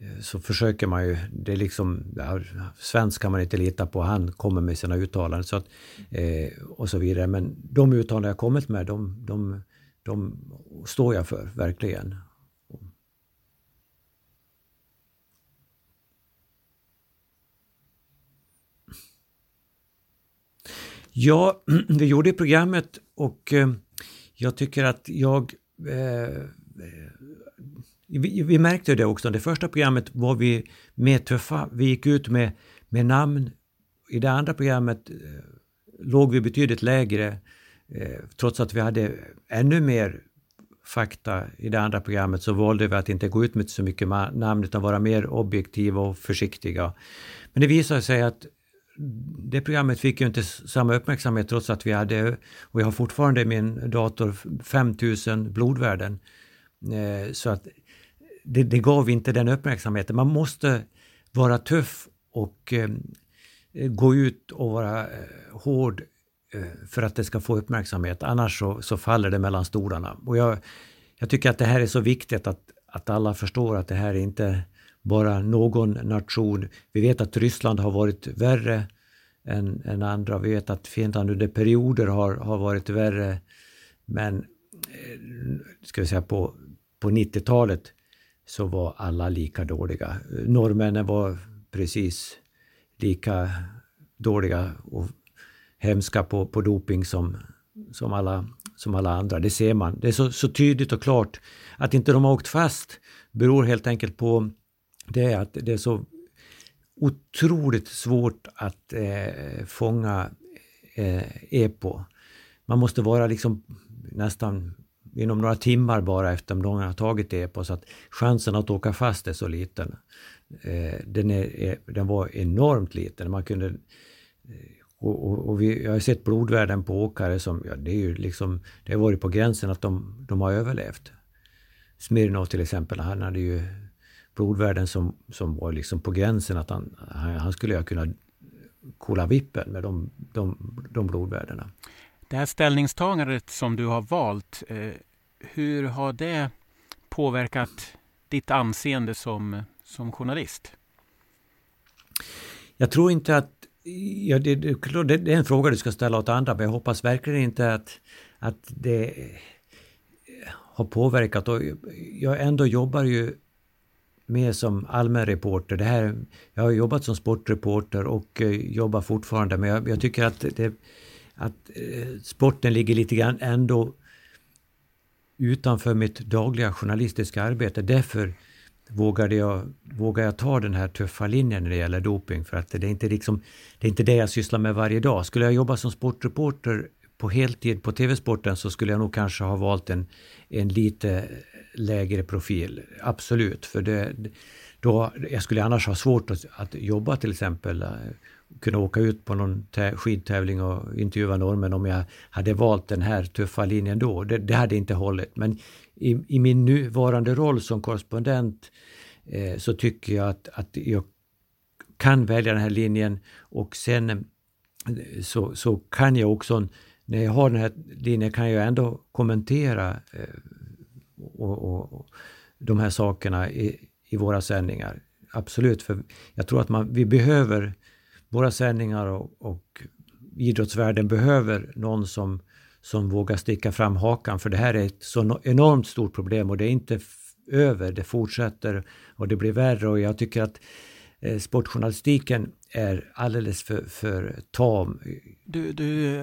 Eh, så försöker man ju, det är liksom, ja, svensk kan man inte lita på, han kommer med sina uttalanden så att, eh, och så vidare. Men de uttalanden jag kommit med, de, de, de står jag för, verkligen. Ja, vi gjorde programmet och eh, jag tycker att jag eh, vi, vi, märkte det också, det första programmet var vi mer tuffa. Vi gick ut med, med namn. I det andra programmet eh, låg vi betydligt lägre eh, trots att vi hade ännu mer fakta i det andra programmet så valde vi att inte gå ut med så mycket namn utan vara mer objektiva och försiktiga. Men det visade sig att det programmet fick ju inte samma uppmärksamhet trots att vi hade, och jag har fortfarande i min dator 5000 blodvärden. Eh, så att det, det gav inte den uppmärksamheten. Man måste vara tuff och eh, gå ut och vara eh, hård eh, för att det ska få uppmärksamhet. Annars så, så faller det mellan stolarna. Och jag, jag tycker att det här är så viktigt att, att alla förstår att det här är inte bara någon nation. Vi vet att Ryssland har varit värre än, än andra. Vi vet att Finland under perioder har, har varit värre. Men eh, ska vi säga på, på 90-talet så var alla lika dåliga. Norrmännen var precis lika dåliga och hemska på, på doping som, som, alla, som alla andra. Det ser man. Det är så, så tydligt och klart. Att inte de har åkt fast beror helt enkelt på det att det är så otroligt svårt att eh, fånga eh, EPO. Man måste vara liksom nästan inom några timmar bara efter att de har tagit EPO så att chansen att åka fast är så liten. Eh, den, är, den var enormt liten. Man kunde eh, och, och, och vi, jag har sett blodvärden på åkare som, ja, det är ju liksom, det har varit på gränsen att de, de har överlevt. Smirnov till exempel, han hade ju blodvärden som, som var liksom på gränsen att han, han skulle ha kunnat kolla vippen med de, de, de blodvärdena. Det här ställningstagandet som du har valt, eh, hur har det påverkat ditt anseende som, som journalist? Jag tror inte att Ja, det, det, det, är en fråga du ska ställa åt andra, men jag hoppas verkligen inte att, att det eh, har påverkat. Och jag ändå jobbar ju med som allmän reporter. Det här, jag har jobbat som sportreporter och eh, jobbar fortfarande men jag, jag tycker att, det, att eh, sporten ligger lite grann ändå utanför mitt dagliga journalistiska arbete. Därför vågade jag, vågar jag ta den här tuffa linjen när det gäller doping för att det är inte, liksom, det, är inte det jag sysslar med varje dag. Skulle jag jobba som sportreporter på heltid på TV-sporten så skulle jag nog kanske ha valt en, en lite lägre profil. Absolut, för det, då, jag skulle annars ha svårt att, att jobba till exempel, eh, kunna åka ut på någon skidtävling och intervjua normen om jag hade valt den här tuffa linjen då. Det, det hade inte hållit. Men i, i, min nuvarande roll som korrespondent eh, så tycker jag att, att jag kan välja den här linjen och sen eh, så, så kan jag också, när jag har den här linjen, kan jag ändå kommentera eh, och, och, och de här sakerna i, i våra sändningar. Absolut, för jag tror att man, vi behöver våra sändningar och, och idrottsvärlden behöver någon som, som vågar sticka fram hakan för det här är ett så enormt stort problem och det är inte över, det fortsätter och det blir värre och jag tycker att eh, sportjournalistiken är alldeles för, för tam. Du, du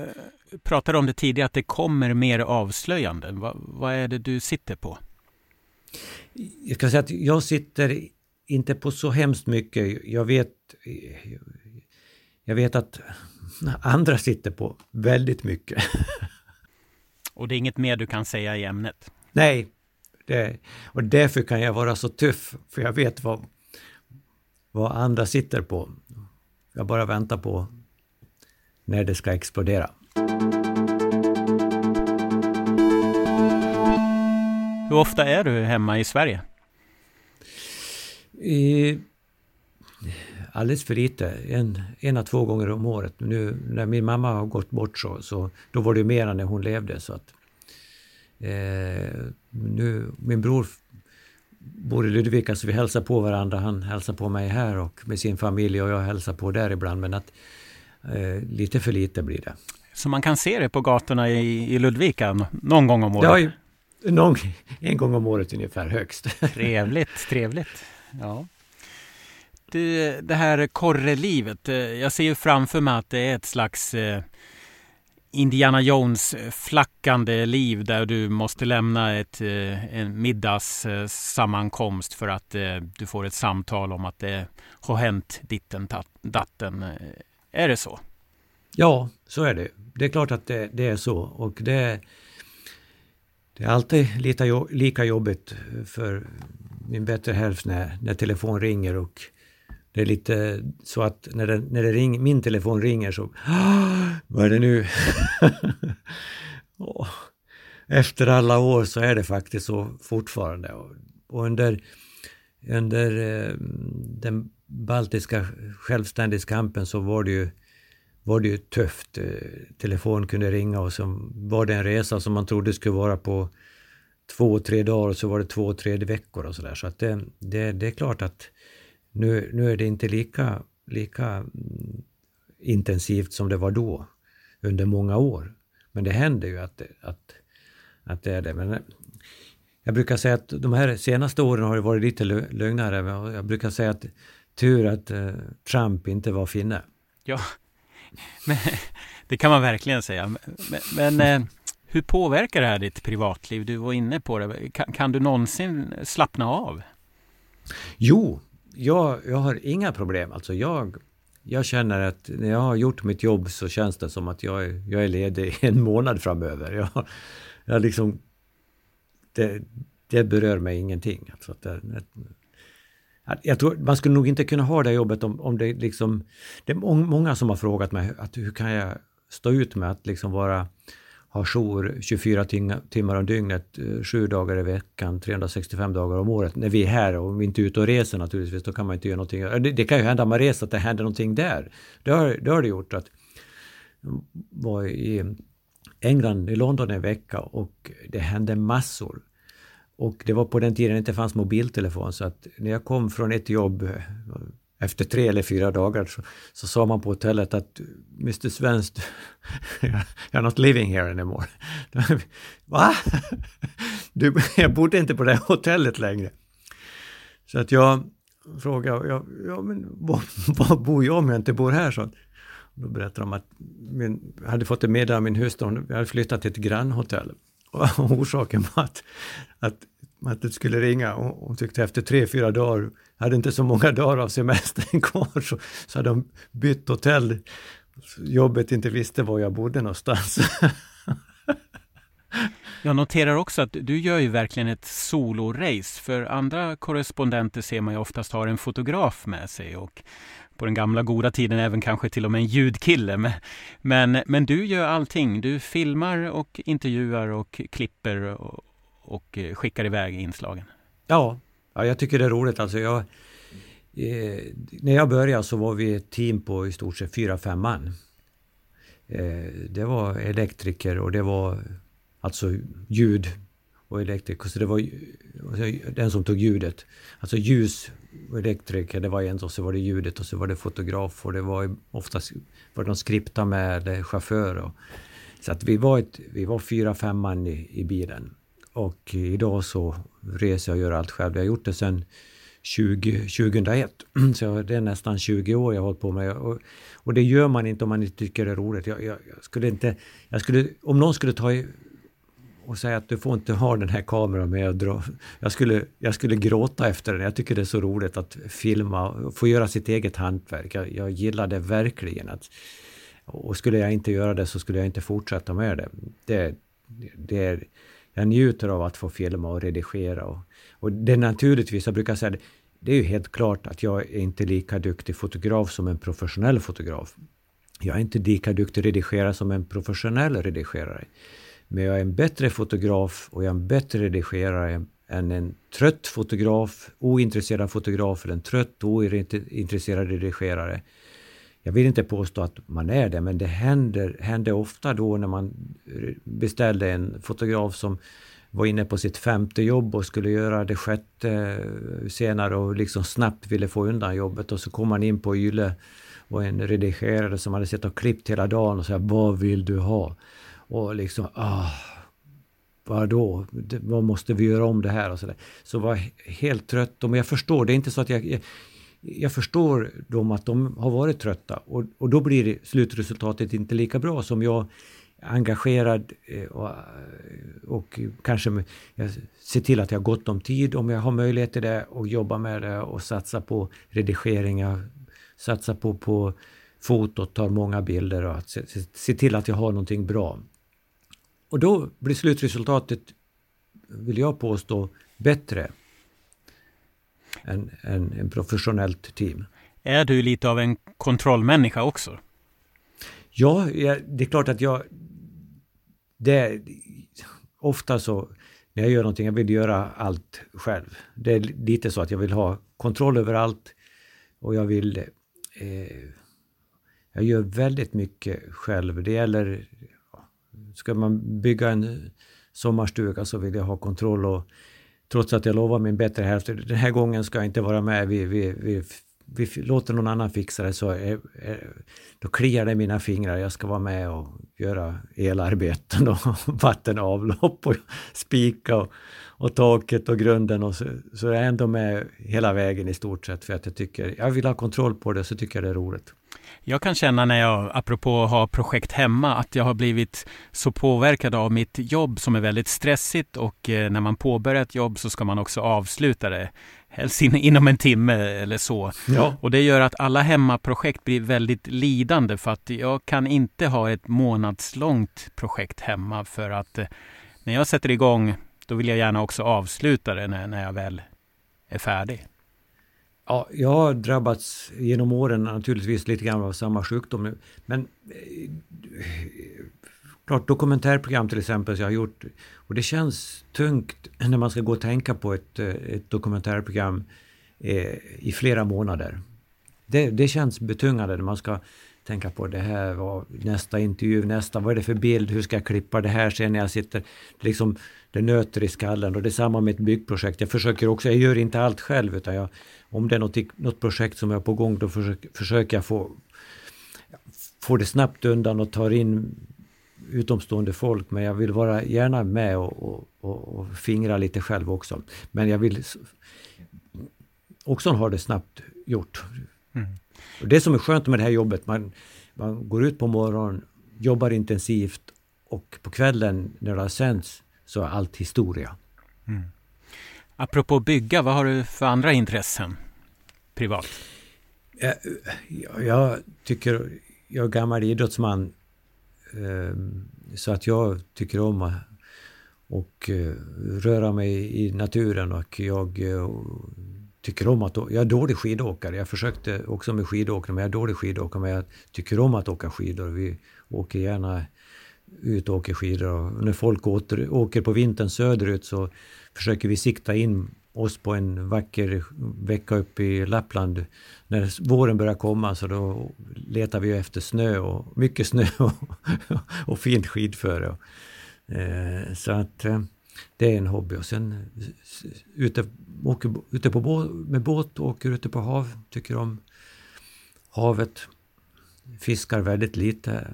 pratade om det tidigare, att det kommer mer avslöjanden. Va, vad är det du sitter på? Jag ska säga att jag sitter inte på så hemskt mycket. Jag vet, jag vet att andra sitter på väldigt mycket. Och det är inget mer du kan säga i ämnet? Nej, det, och därför kan jag vara så tuff, för jag vet vad, vad andra sitter på. jag bara väntar på när det ska explodera. Hur ofta är du hemma i Sverige? I, alldeles för lite. En, en två gånger om året. Nu när min mamma har gått bort så, så då var det mer när hon levde. Så att, eh, nu, min bror bor i Ludvika så vi hälsar på varandra. Han hälsar på mig här och med sin familj och jag hälsar på där ibland. Men att eh, lite för lite blir det. Så man kan se det på gatorna i, i Ludvika någon gång om året? Någon, en gång om året ungefär högst. Trevligt, trevligt. Ja. Det, det här korrelivet, eh, jag ser ju framför mig att det är ett slags eh, Indiana Jones-flackande eh, liv där du måste lämna ett, en middagssammankomst för att du får ett samtal om att det har hänt ditten datten. Är det så? Ja, så är det. Det är klart att det, det är så. Och det, det är alltid lika, lika jobbigt för min bättre hälft när, när telefon ringer och det är lite så att när, det, när det ring, min telefon ringer så ah, Vad är det nu? Efter alla år så är det faktiskt så fortfarande. Och under, under eh, den baltiska självständighetskampen så var det ju var det ju tufft. Eh, telefon kunde ringa och så var det en resa som man trodde skulle vara på två, tre dagar och så var det två, tre veckor och sådär. Så att det, det, det är klart att nu, nu är det inte lika, lika mm, intensivt som det var då under många år. Men det händer ju att, att, att det är det. Men jag brukar säga att de här senaste åren har det varit lite lugnare. Men jag brukar säga att tur att eh, Trump inte var finne. Ja, men, det kan man verkligen säga. Men, men eh, hur påverkar det här ditt privatliv? Du var inne på det. Kan, kan du någonsin slappna av? Jo, jag, jag har inga problem. Alltså jag, jag känner att när jag har gjort mitt jobb så känns det som att jag är, jag är ledig en månad framöver. Jag, jag liksom, det, det berör mig ingenting. Alltså att det, jag tror man skulle nog inte kunna ha det jobbet om, om det liksom... Det är många som har frågat mig att hur kan jag stå ut med att liksom vara ha jour 24 timmar om dygnet, eh, sju dagar i veckan, 365 dagar om året. När vi är här och vi inte är ute och reser naturligtvis, då kan man inte göra någonting. Det, det kan ju hända om man reser att det händer någonting där. Det har det, har det gjort. att var i England, i London en vecka och det hände massor. Och det var på den tiden det inte fanns mobiltelefon så att när jag kom från ett jobb efter tre eller fyra dagar så, så sa man på hotellet att Mr Svensk, you're not living here anymore. Va? Du, jag bodde inte på det hotellet längre. Så att jag frågade, ja, ja men var, var bor jag om jag inte bor här? Så då berättade de att min, jag hade fått ett meddelande av min hustru, jag hade flyttat till ett grannhotell. Och orsaken var att, att att det skulle ringa och hon tyckte efter tre, fyra dagar, hade inte så många dagar av semestern kvar, så, så hade de bytt hotell. Jobbet inte visste var jag bodde någonstans. Jag noterar också att du gör ju verkligen ett solorace. För andra korrespondenter ser man ju oftast har en fotograf med sig och på den gamla goda tiden även kanske till och med en ljudkille. Men, men du gör allting. Du filmar och intervjuar och klipper och, och skickar iväg inslagen. Ja, ja jag tycker det är roligt. Alltså jag, eh, när jag började så var vi ett team på i stort sett fyra, fem man. Eh, det var elektriker och det var alltså ljud och elektriker. Så det var alltså, den som tog ljudet. Alltså ljus och elektriker, det var en och så var det ljudet och så var det fotograf och det var oftast var det någon skripta med eller chaufför. Och, så att vi var, ett, vi var fyra, fem man i, i bilen. Och idag så reser jag och gör allt själv. Jag har gjort det sedan 20, 2001. Så det är nästan 20 år jag har hållit på med. Och, och det gör man inte om man inte tycker det är roligt. Jag, jag, jag skulle inte... Jag skulle, om någon skulle ta i, och säga att du får inte ha den här kameran med och dra. Jag skulle, jag skulle gråta efter den. Jag tycker det är så roligt att filma och få göra sitt eget hantverk. Jag, jag gillar det verkligen. Att, och skulle jag inte göra det så skulle jag inte fortsätta med det. Det, det är jag njuter av att få filma och redigera. Och, och det är naturligtvis, jag brukar säga det, det är ju helt klart att jag är inte lika duktig fotograf som en professionell fotograf. Jag är inte lika duktig redigerare som en professionell redigerare. Men jag är en bättre fotograf och jag är en bättre redigerare än en trött fotograf, ointresserad fotograf eller en trött, ointresserad redigerare. Jag vill inte påstå att man är det, men det händer, händer ofta då när man eh, beställde en fotograf som var inne på sitt femte jobb och skulle göra det sjätte eh, senare och liksom snabbt ville få undan jobbet och så kom man in på Yle och en redigerare som hade sett och klippt hela dagen och sa Vad vill du ha? Och liksom, ah, vadå? Vad måste vi göra om det här? Och så, där. så var helt trött. Men jag förstår, det är inte så att jag, jag förstår dem att de har varit trötta och, och då blir slutresultatet inte lika bra som jag engagerad eh, och, eh, och kanske jag ser till att jag har gott om tid om jag har möjlighet till det och jobba med det och satsa på redigeringar, satsa på, på fotot, tar många bilder och att se, se till att jag har någonting bra. Och då blir slutresultatet, vill jag påstå, bättre än, än en professionellt team. Är du lite av en kontrollmänniska också? Ja, det är klart att jag... Det ofta så när jag gör någonting, jag vill göra allt själv. Det är lite så att jag vill ha kontroll över allt och jag vill... Eh, jag gör väldigt mycket själv. Det gäller... Ska man bygga en sommarstuga så vill jag ha kontroll och Trots att jag lovade min bättre hälft, den här gången ska jag inte vara med. Vi, vi, vi, vi låter någon annan fixa det så är, är, då kliar det i mina fingrar. Jag ska vara med och göra elarbeten och vatten och avlopp och spika och, och taket och grunden. Och så, så jag är ändå med hela vägen i stort sett för att jag tycker, jag vill ha kontroll på det så tycker jag det är roligt. Jag kan känna när jag, apropå att ha projekt hemma, att jag har blivit så påverkad av mitt jobb som är väldigt stressigt och eh, när man påbörjar ett jobb så ska man också avsluta det. Helst in, inom en timme eller så. Ja. Och det gör att alla hemmaprojekt blir väldigt lidande för att jag kan inte ha ett månadslångt projekt hemma för att eh, när jag sätter igång då vill jag gärna också avsluta det när, när jag väl är färdig. Ja, jag har drabbats genom åren naturligtvis lite grann av samma sjukdom. Men eh, klart dokumentärprogram till exempel som jag har gjort. Och det känns tungt när man ska gå och tänka på ett, eh, ett dokumentärprogram eh, i flera månader. Det, det känns betungande när man ska tänka på det här var nästa intervju, nästa, vad är det för bild, hur ska jag klippa det här sen när jag sitter, liksom det nöter i skallen och det är samma med ett byggprojekt. Jag försöker också, jag gör inte allt själv utan jag, om det är något, något projekt som är på gång då försöker, försöker jag få, få det snabbt undan och tar in utomstående folk men jag vill vara gärna med och, och, och, och fingra lite själv också. Men jag vill också ha det snabbt gjort. Och det som är skönt med det här jobbet, man, man går ut på morgonen, jobbar intensivt och på kvällen när det har sänds så är allt historia. Mm. Apropå bygga, vad har du för andra intressen privat? Jag, jag tycker, jag är gammal idrottsman ehm, så att jag tycker om att och eh, röra mig i naturen och jag eh, tycker om att... Jag är dålig skidåkare. Jag försökte också med skidåkning, men jag är dålig skidåkare. Men jag tycker om att åka skidor. Vi åker gärna ut och åker skidor. Och när folk åter, åker på vintern söderut så försöker vi sikta in oss på en vacker vecka uppe i Lappland. När våren börjar komma så då letar vi efter snö och mycket snö och, och fint skidföre. Eh, så att eh, det är en hobby. Och sen eh, ute, åker, ute på båt, med båt, åker ute på hav, tycker om havet. Fiskar väldigt lite,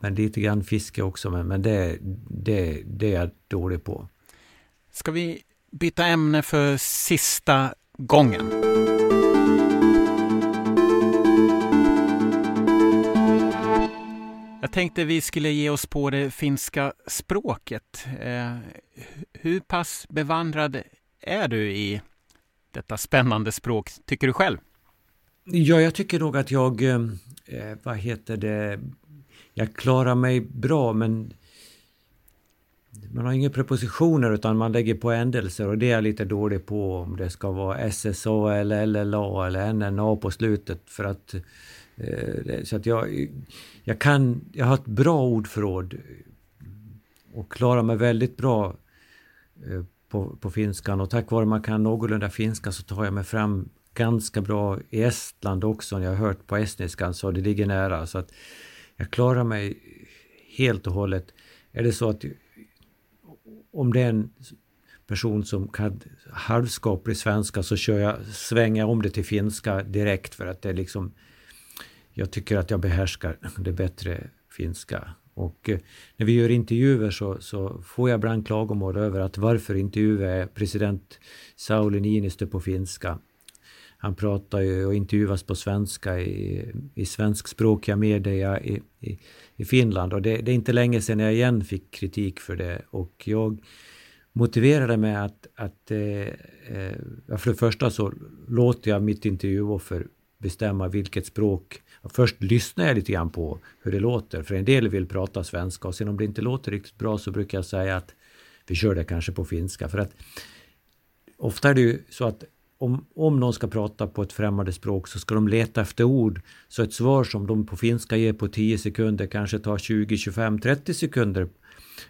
men lite grann fiske också. Men, men det, det, det är jag dålig på. Ska vi byta ämne för sista gången? Jag tänkte vi skulle ge oss på det finska språket. Eh, hur pass bevandrad är du i detta spännande språk, tycker du själv? Ja, jag tycker nog att jag, eh, eh, vad heter det, jag klarar mig bra men man har inga prepositioner utan man lägger på ändelser och det är jag lite dålig på om det ska vara SSA eller LLA eller NNA på slutet för att eh, Eh, så att jag, jag kan, jag har ett bra ordförråd och klarar mig väldigt bra eh, på, på finskan och tack vare man kan någorlunda finska så tar jag mig fram ganska bra i Estland också. Jag har hört på estniskan så det ligger nära så att jag klarar mig helt och hållet. Är det så att om det är en person som kan halvskaplig svenska så kör jag, svänger jag om det till finska direkt för att det är liksom jag tycker att jag behärskar det bättre finska. Och eh, när vi gör intervjuer så, så, får jag ibland klagomål över att varför intervjuar president Sauli Niinistö på finska? Han pratar ju och intervjuas på svenska i, i svenskspråkiga media i, i, i Finland och det, det, är inte länge sedan jag igen fick kritik för det och jag motiverade med att, att eh, eh för det första så låter jag mitt intervjuoffer bestämma vilket språk. Först lyssnar jag lite grann på hur det låter, för en del vill prata svenska och sen om det inte låter riktigt bra så brukar jag säga att vi kör det kanske på finska. För att ofta är det ju så att om, om någon ska prata på ett främmande språk så ska de leta efter ord. Så ett svar som de på finska ger på 10 sekunder kanske tar 20, 25, 30 sekunder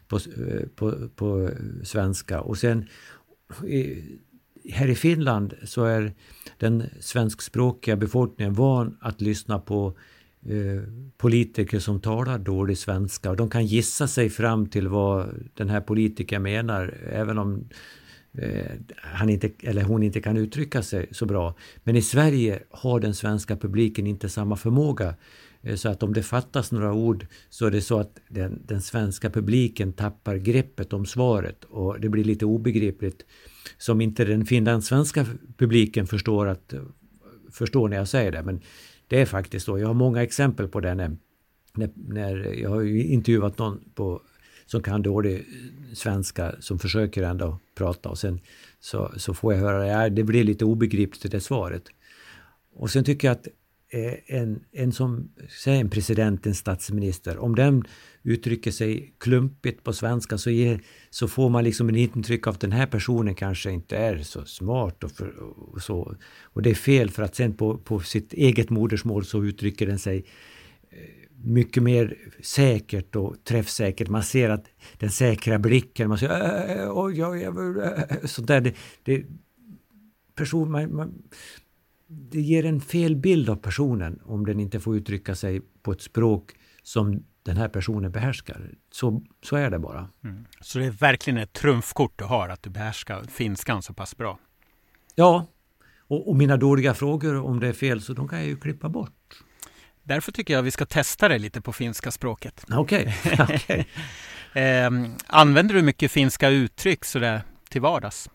på, eh, på, på svenska. Och sen här i Finland så är den svenskspråkiga befolkningen van att lyssna på eh, politiker som talar dålig svenska och de kan gissa sig fram till vad den här politikern menar även om eh, han inte, eller hon inte kan uttrycka sig så bra. Men i Sverige har den svenska publiken inte samma förmåga. Eh, så att om det fattas några ord så är det så att den, den svenska publiken tappar greppet om svaret och det blir lite obegripligt som inte den finlandssvenska publiken förstår, att, förstår när jag säger det. Men det är faktiskt så. Jag har många exempel på det när, när, när jag har intervjuat någon på, som kan dålig svenska som försöker ändå prata och sen så, så får jag höra att det blir lite obegripligt det svaret. Och sen tycker jag att Eh, en, en som, säg en president, en statsminister, om den uttrycker sig klumpigt på svenska så, ge, så får man liksom en intryck av att den här personen kanske inte är så smart och, för, och så. Och det är fel för att sen på, på sitt eget modersmål så uttrycker den sig eh, mycket mer säkert och träffsäkert. Man ser att den säkra blicken, man säger äh, oj, oj, oj, sånt där. Det, det, person, man, man, det ger en fel bild av personen om den inte får uttrycka sig på ett språk som den här personen behärskar. Så, så är det bara. Mm. Så det är verkligen ett trumfkort du har, att du behärskar finskan så pass bra? Ja, och, och mina dåliga frågor om det är fel, så de kan jag ju klippa bort. Därför tycker jag vi ska testa det lite på finska språket. Okej. Okay. okay. eh, använder du mycket finska uttryck sådär till vardags?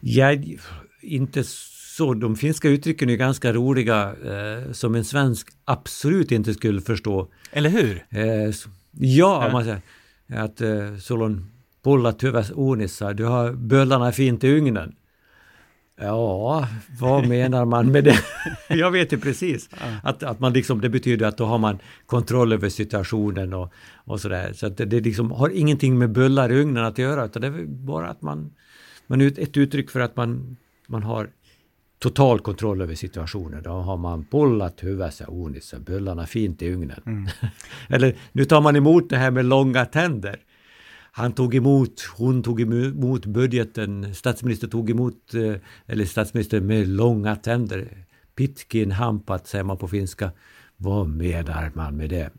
Jag, inte så de finska uttrycken är ganska roliga eh, som en svensk absolut inte skulle förstå. Eller hur? Eh, ja, ja, man säger att eh, Solon pullat huvudet onissa, du har böllarna fint i ugnen. Ja, vad menar man med det? jag vet ju precis. Att, att man liksom, det betyder att då har man kontroll över situationen och, och sådär. Så att det, det liksom har ingenting med bullar i ugnen att göra, utan det är bara att man, man ett uttryck för att man, man har total kontroll över situationen. Då har man bollat huvudet så onissa, bullarna fint i ugnen. Mm. Eller nu tar man emot det här med långa tänder. Han tog emot, hon tog emot budgeten, statsministern tog emot, eh, eller statsministern med långa tänder. Pitkin hampat säger man på finska. Vad menar man med det?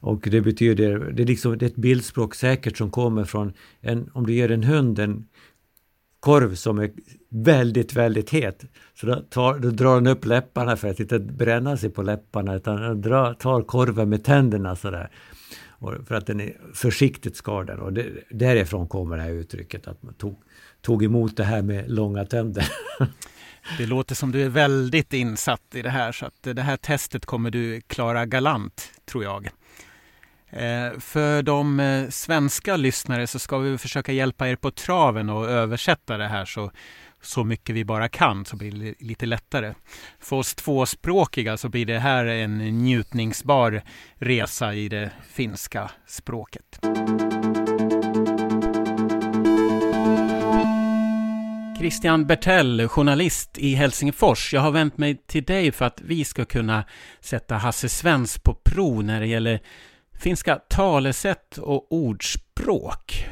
Och det betyder, det är, liksom, det är ett bildspråk säkert som kommer från en, om du ger en hund en korv som är väldigt, väldigt het. Så då, tar, då drar den upp läpparna för att inte bränna sig på läpparna utan den drar, tar korven med tänderna sådär. Och för att den är försiktigt skadad. Och det, därifrån kommer det här uttrycket att man tog, tog emot det här med långa tänder. Det låter som du är väldigt insatt i det här så att det här testet kommer du klara galant tror jag. Eh, för de eh, svenska lyssnare så ska vi försöka hjälpa er på traven och översätta det här så, så mycket vi bara kan så blir det lite lättare. För oss tvåspråkiga så blir det här en njutningsbar resa i det finska språket. Christian Bertell, journalist i Helsingfors. Jag har vänt mig till dig för att vi ska kunna sätta Hasse Svens på prov när det gäller finska talesätt och ordspråk.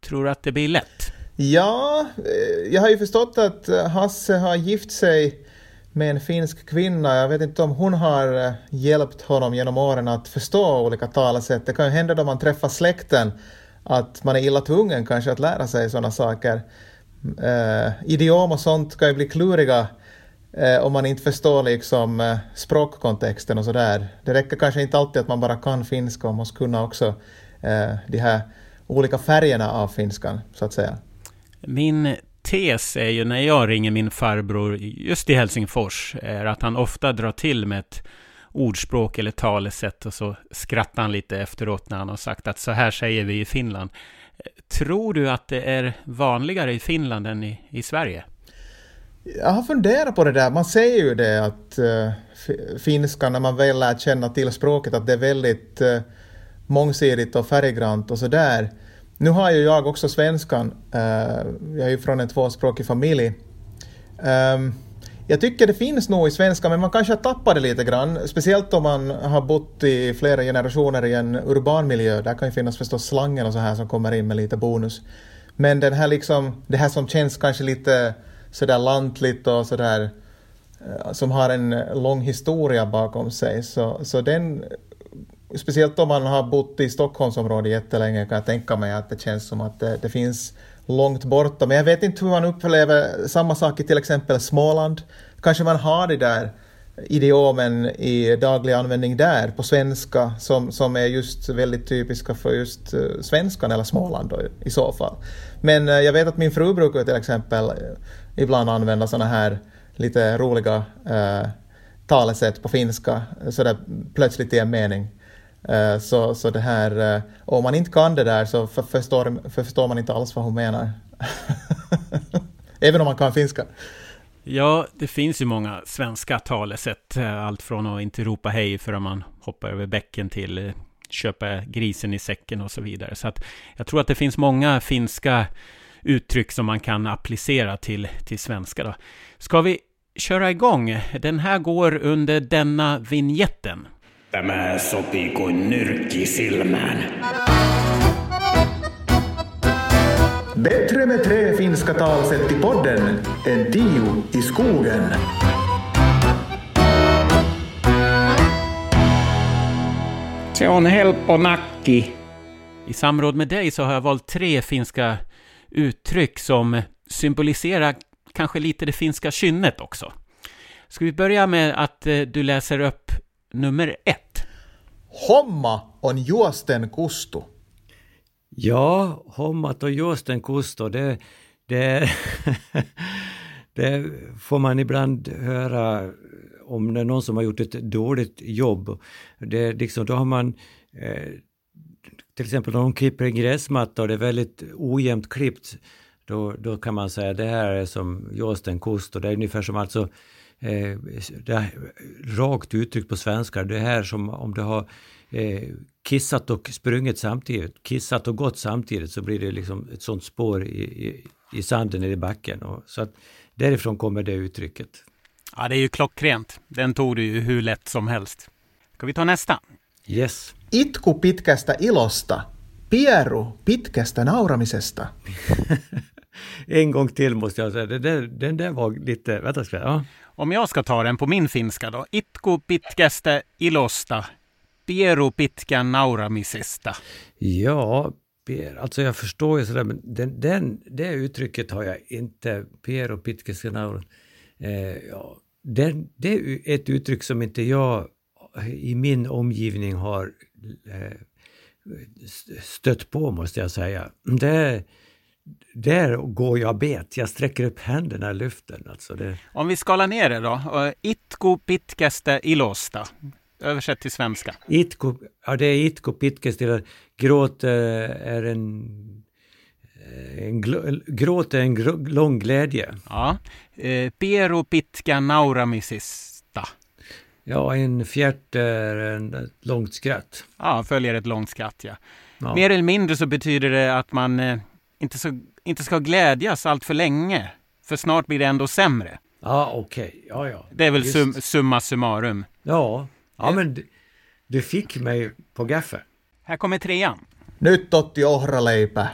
Tror du att det blir lätt? Ja, eh, jag har ju förstått att eh, Hasse har gift sig med en finsk kvinna. Jag vet inte om hon har eh, hjälpt honom genom åren att förstå olika talesätt. Det kan ju hända då man träffar släkten att man är illa tvungen kanske att lära sig sådana saker. Uh, idiom och sånt kan ju bli kluriga eh, om man inte förstår liksom eh, språkkontexten och sådär. Det räcker kanske inte alltid att man bara kan finska, man måste kunna också eh, de här olika färgerna av finskan, så att säga. Min tes är ju när jag ringer min farbror just i Helsingfors, är att han ofta drar till med ett ordspråk eller talesätt och så skrattar han lite efteråt när han har sagt att så här säger vi i Finland. Tror du att det är vanligare i Finland än i, i Sverige? Jag har funderat på det där. Man säger ju det att eh, uh, finska, när man väl lär känna till språket, att det är väldigt uh, mångsidigt och färggrant och sådär. Nu har ju jag också svenskan. Uh, jag är ju från en tvåspråkig familj. Um, jag tycker det finns nog i svenska, men man kanske har tappat det lite grann. Speciellt om man har bott i flera generationer i en urban miljö. Där kan ju finnas förstås slangen och så här som kommer in med lite bonus. Men den här liksom, det här som känns kanske lite sådär lantligt och sådär eh, som har en lång historia bakom sig. Så, så den, speciellt om man har bott i Stockholmsområdet jättelänge kan jag tänka mig att det känns som att det, det finns långt borta. Men jag vet inte hur man upplever samma sak i till exempel Småland. Kanske man har det där idiomen i daglig användning där på svenska som, som är just väldigt typiska för just eh, svenskan eller Småland då, i så fall. Men eh, jag vet att min fru brukar till exempel eh, ibland använda sådana här lite roliga uh, talesätt på finska sådär plötsligt i en mening. Eh, så, så det här, eh, om man inte kan det där så för, förstår, förstår man inte alls vad hon menar. Även om man kan finska. Ja, det finns ju många svenska talesätt. Eh, allt från att inte ropa hej förrän man hoppar över bäcken till eh, köpa grisen i säcken och så vidare. Så att jag tror att det finns många finska uttryck som man kan applicera till, till svenska. Då. Ska vi köra igång? Den här går under denna vignetten. Tämä sopii kuin nyrkki silmään. Bättre med tre finska talsätt i podden än tio i skogen. Se on helppo nakki. I samråd med dig så har jag valt tre finska uttryck som symboliserar kanske lite det finska kynnet också. Ska vi börja med att eh, du läser upp nummer ett. Homma on juosten kustu. Ja, hommat och juosten Kusto, det, det, det får man ibland höra om det är någon som har gjort ett dåligt jobb. Det, liksom, då har man eh, till exempel om de klipper en gräsmatta och det är väldigt ojämnt klippt, då, då kan man säga det här är som Josten Kust det är ungefär som alltså eh, det rakt uttryckt på svenska, det här som om det har eh, kissat och sprungit samtidigt, kissat och gått samtidigt så blir det liksom ett sånt spår i, i, i sanden i backen. Och, så att därifrån kommer det uttrycket. Ja, det är ju klockrent. Den tog du ju hur lätt som helst. Ska vi ta nästa? Yes. Itku pitkästä ilosta, pieru pitkästä nauramisesta. en gång till måste jag säga. Den där, den där var lite... Vänta, ska jag, ja. Om jag ska ta den på min finska då. Itku pitkästä ilosta, pieru pitkän nauramisesta. Ja, alltså jag förstår ju sådär, men den, den, det uttrycket har jag inte, pieru pitkästä naura. Eh, ja, den, det är ett uttryck som inte jag i min omgivning har eh, stött på, måste jag säga. Det där går jag bet. Jag sträcker upp händerna i luften. Alltså det... Om vi skalar ner det då. Itku pitkästä ilosta. Översätt till svenska. Itku, ja det är itku pitkästä. Gråt är en, en gråt är en lång glädje. Ja. Eh, Pero pitka nauramisista. Ja, en fjärt är en, ett långt skratt. Ja, följer ett långt skratt ja. ja. Mer eller mindre så betyder det att man eh, inte, så, inte ska glädjas allt för länge för snart blir det ändå sämre. Ja, okej. Okay. Ja, ja. Det är väl sum, summa summarum. Ja, ja men du, du fick mig på gaffe. Här kommer trean. Nyt otti ohraleipää.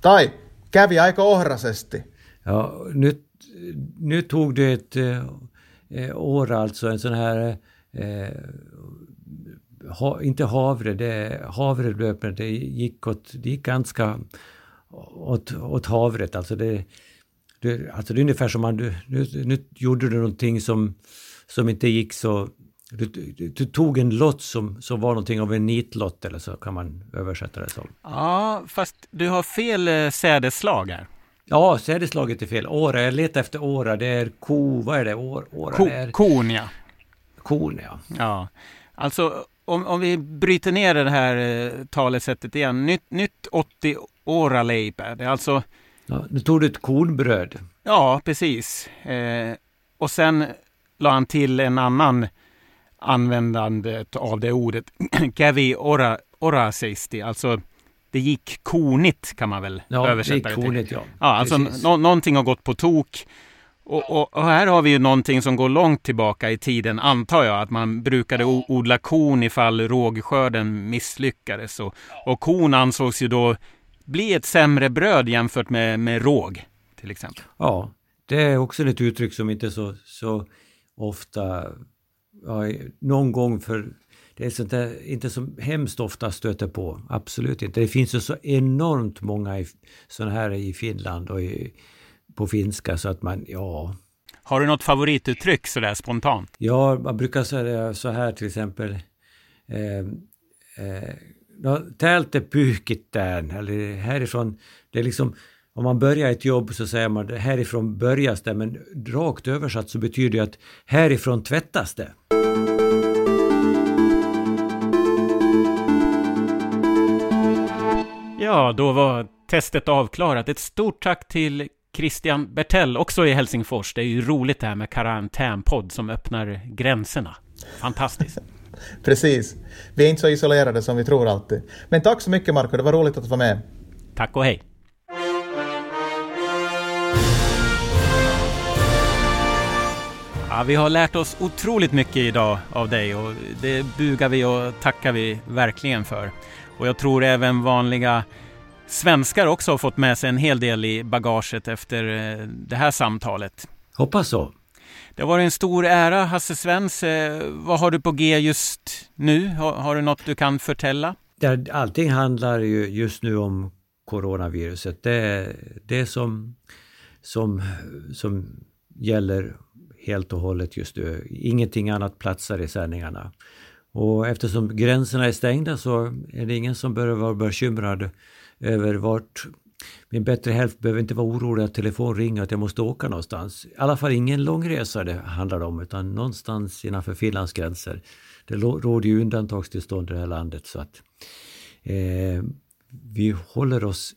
Tai kävi aika ohrasesti. Ja, nu, nu tog du ett eh, år alltså, en sån här eh, ha, inte havre, det havrelöpare, det gick, åt, det gick ganska åt, åt havret. Alltså det, det, alltså det är ungefär som man, nu, nu gjorde du någonting som, som inte gick så du, du, du, tog en lott som, som var någonting av en nitlott eller så kan man översätta det som. Ja, fast du har fel eh, sädesslag här. Ja, sädeslaget är fel. Åra, jag letar efter åra. Det är ko, vad är det? År, åra, ko, det är... Kon, ja. Kon, ja. Ja, alltså om, om vi bryter ner det här eh, talesättet igen. Nytt, nytt 80 åra leipä. Det är alltså... Ja, nu tog du ett kornbröd. Ja, precis. Eh, och sen la han till en annan användandet av det ordet. Kävi ora, oraseisti, alltså det gick konigt kan man väl ja, översätta det. Gick konigt, ja. ja, alltså no någonting har gått på tok. Och, och, och, här har vi ju någonting som går långt tillbaka i tiden, antar jag, att man brukade odla kon ifall rågskörden misslyckades. Och, och kon ansågs ju då bli ett sämre bröd jämfört med, med råg, till exempel. Ja, det är också ett uttryck som inte så, så ofta ja, någon gång för det är sånt där, inte så hemskt ofta stöter på. Absolut inte. Det finns ju så enormt många sådana här i Finland och i, på finska så att man, ja. Har du något favorituttryck sådär spontant? Ja, man brukar säga så här till exempel. Eh, eh, no, täältä pyyhkittään, eller härifrån, det är liksom om man börjar ett jobb så säger man härifrån börjas det, men rakt översatt så betyder det att härifrån tvättas det. Ja, då var testet avklarat. Ett stort tack till Christian Bertell, också i Helsingfors. Det är ju roligt det här med karantänpodd som öppnar gränserna. Fantastiskt. Precis. Vi är inte så isolerade som vi tror alltid. Men tack så mycket Marco, det var roligt att du var med. Tack och hej. Ja, vi har lärt oss otroligt mycket idag av dig och det bugar vi och tackar vi verkligen för. Och jag tror även vanliga svenskar också har fått med sig en hel del i bagaget efter eh, det här samtalet. Hoppas så. Det har varit en stor ära, Hasse Svens. Eh, vad har du på G just nu? Har, har du något du kan förtälla? Allting handlar ju just nu om coronaviruset. Det är det som, som, som gäller helt och hållet just nu. Ingenting annat platsar i sändningarna. Och eftersom gränserna är stängda så är det ingen som behöver vara bekymrad över vart min bättre hälft behöver inte vara orolig att telefon ringer att jag måste åka någonstans. I alla fall ingen långresa det handlar om utan någonstans innanför Finlands gränser. Det råder ju undantagstillstånd i det här landet så att eh, vi håller oss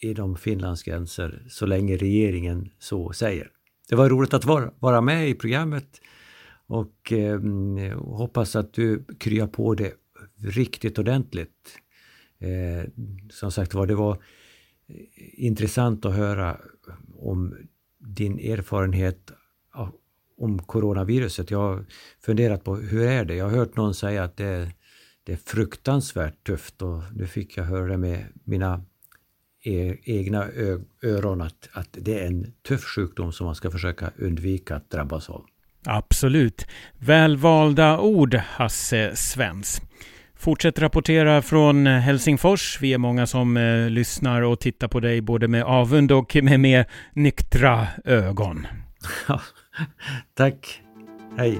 inom Finlands gränser så länge regeringen så säger. Det var roligt att vara, vara med i programmet och eh, hoppas att du kryar på det riktigt ordentligt. Eh, som sagt var, det var eh, intressant att höra om din erfarenhet av, om coronaviruset. Jag har funderat på hur är det? Jag har hört någon säga att det, det är fruktansvärt tufft och nu fick jag höra det med mina egna öron att, att det är en tuff sjukdom som man ska försöka undvika att drabbas av. Absolut. Välvalda ord, Hasse Svens. Fortsätt rapportera från Helsingfors. Vi är många som eh, lyssnar och tittar på dig både med avund och med mer nyktra ögon. Tack. Hej.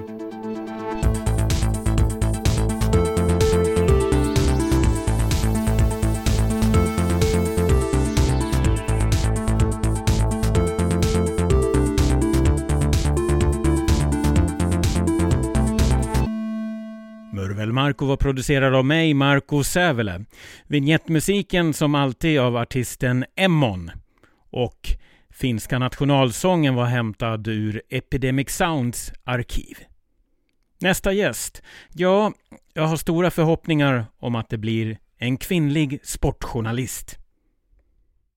Marco var producerad av mig, Marco Sävele. Vignettmusiken som alltid av artisten Emmon. Och finska nationalsången var hämtad ur Epidemic Sounds arkiv. Nästa gäst. Ja, jag har stora förhoppningar om att det blir en kvinnlig sportjournalist.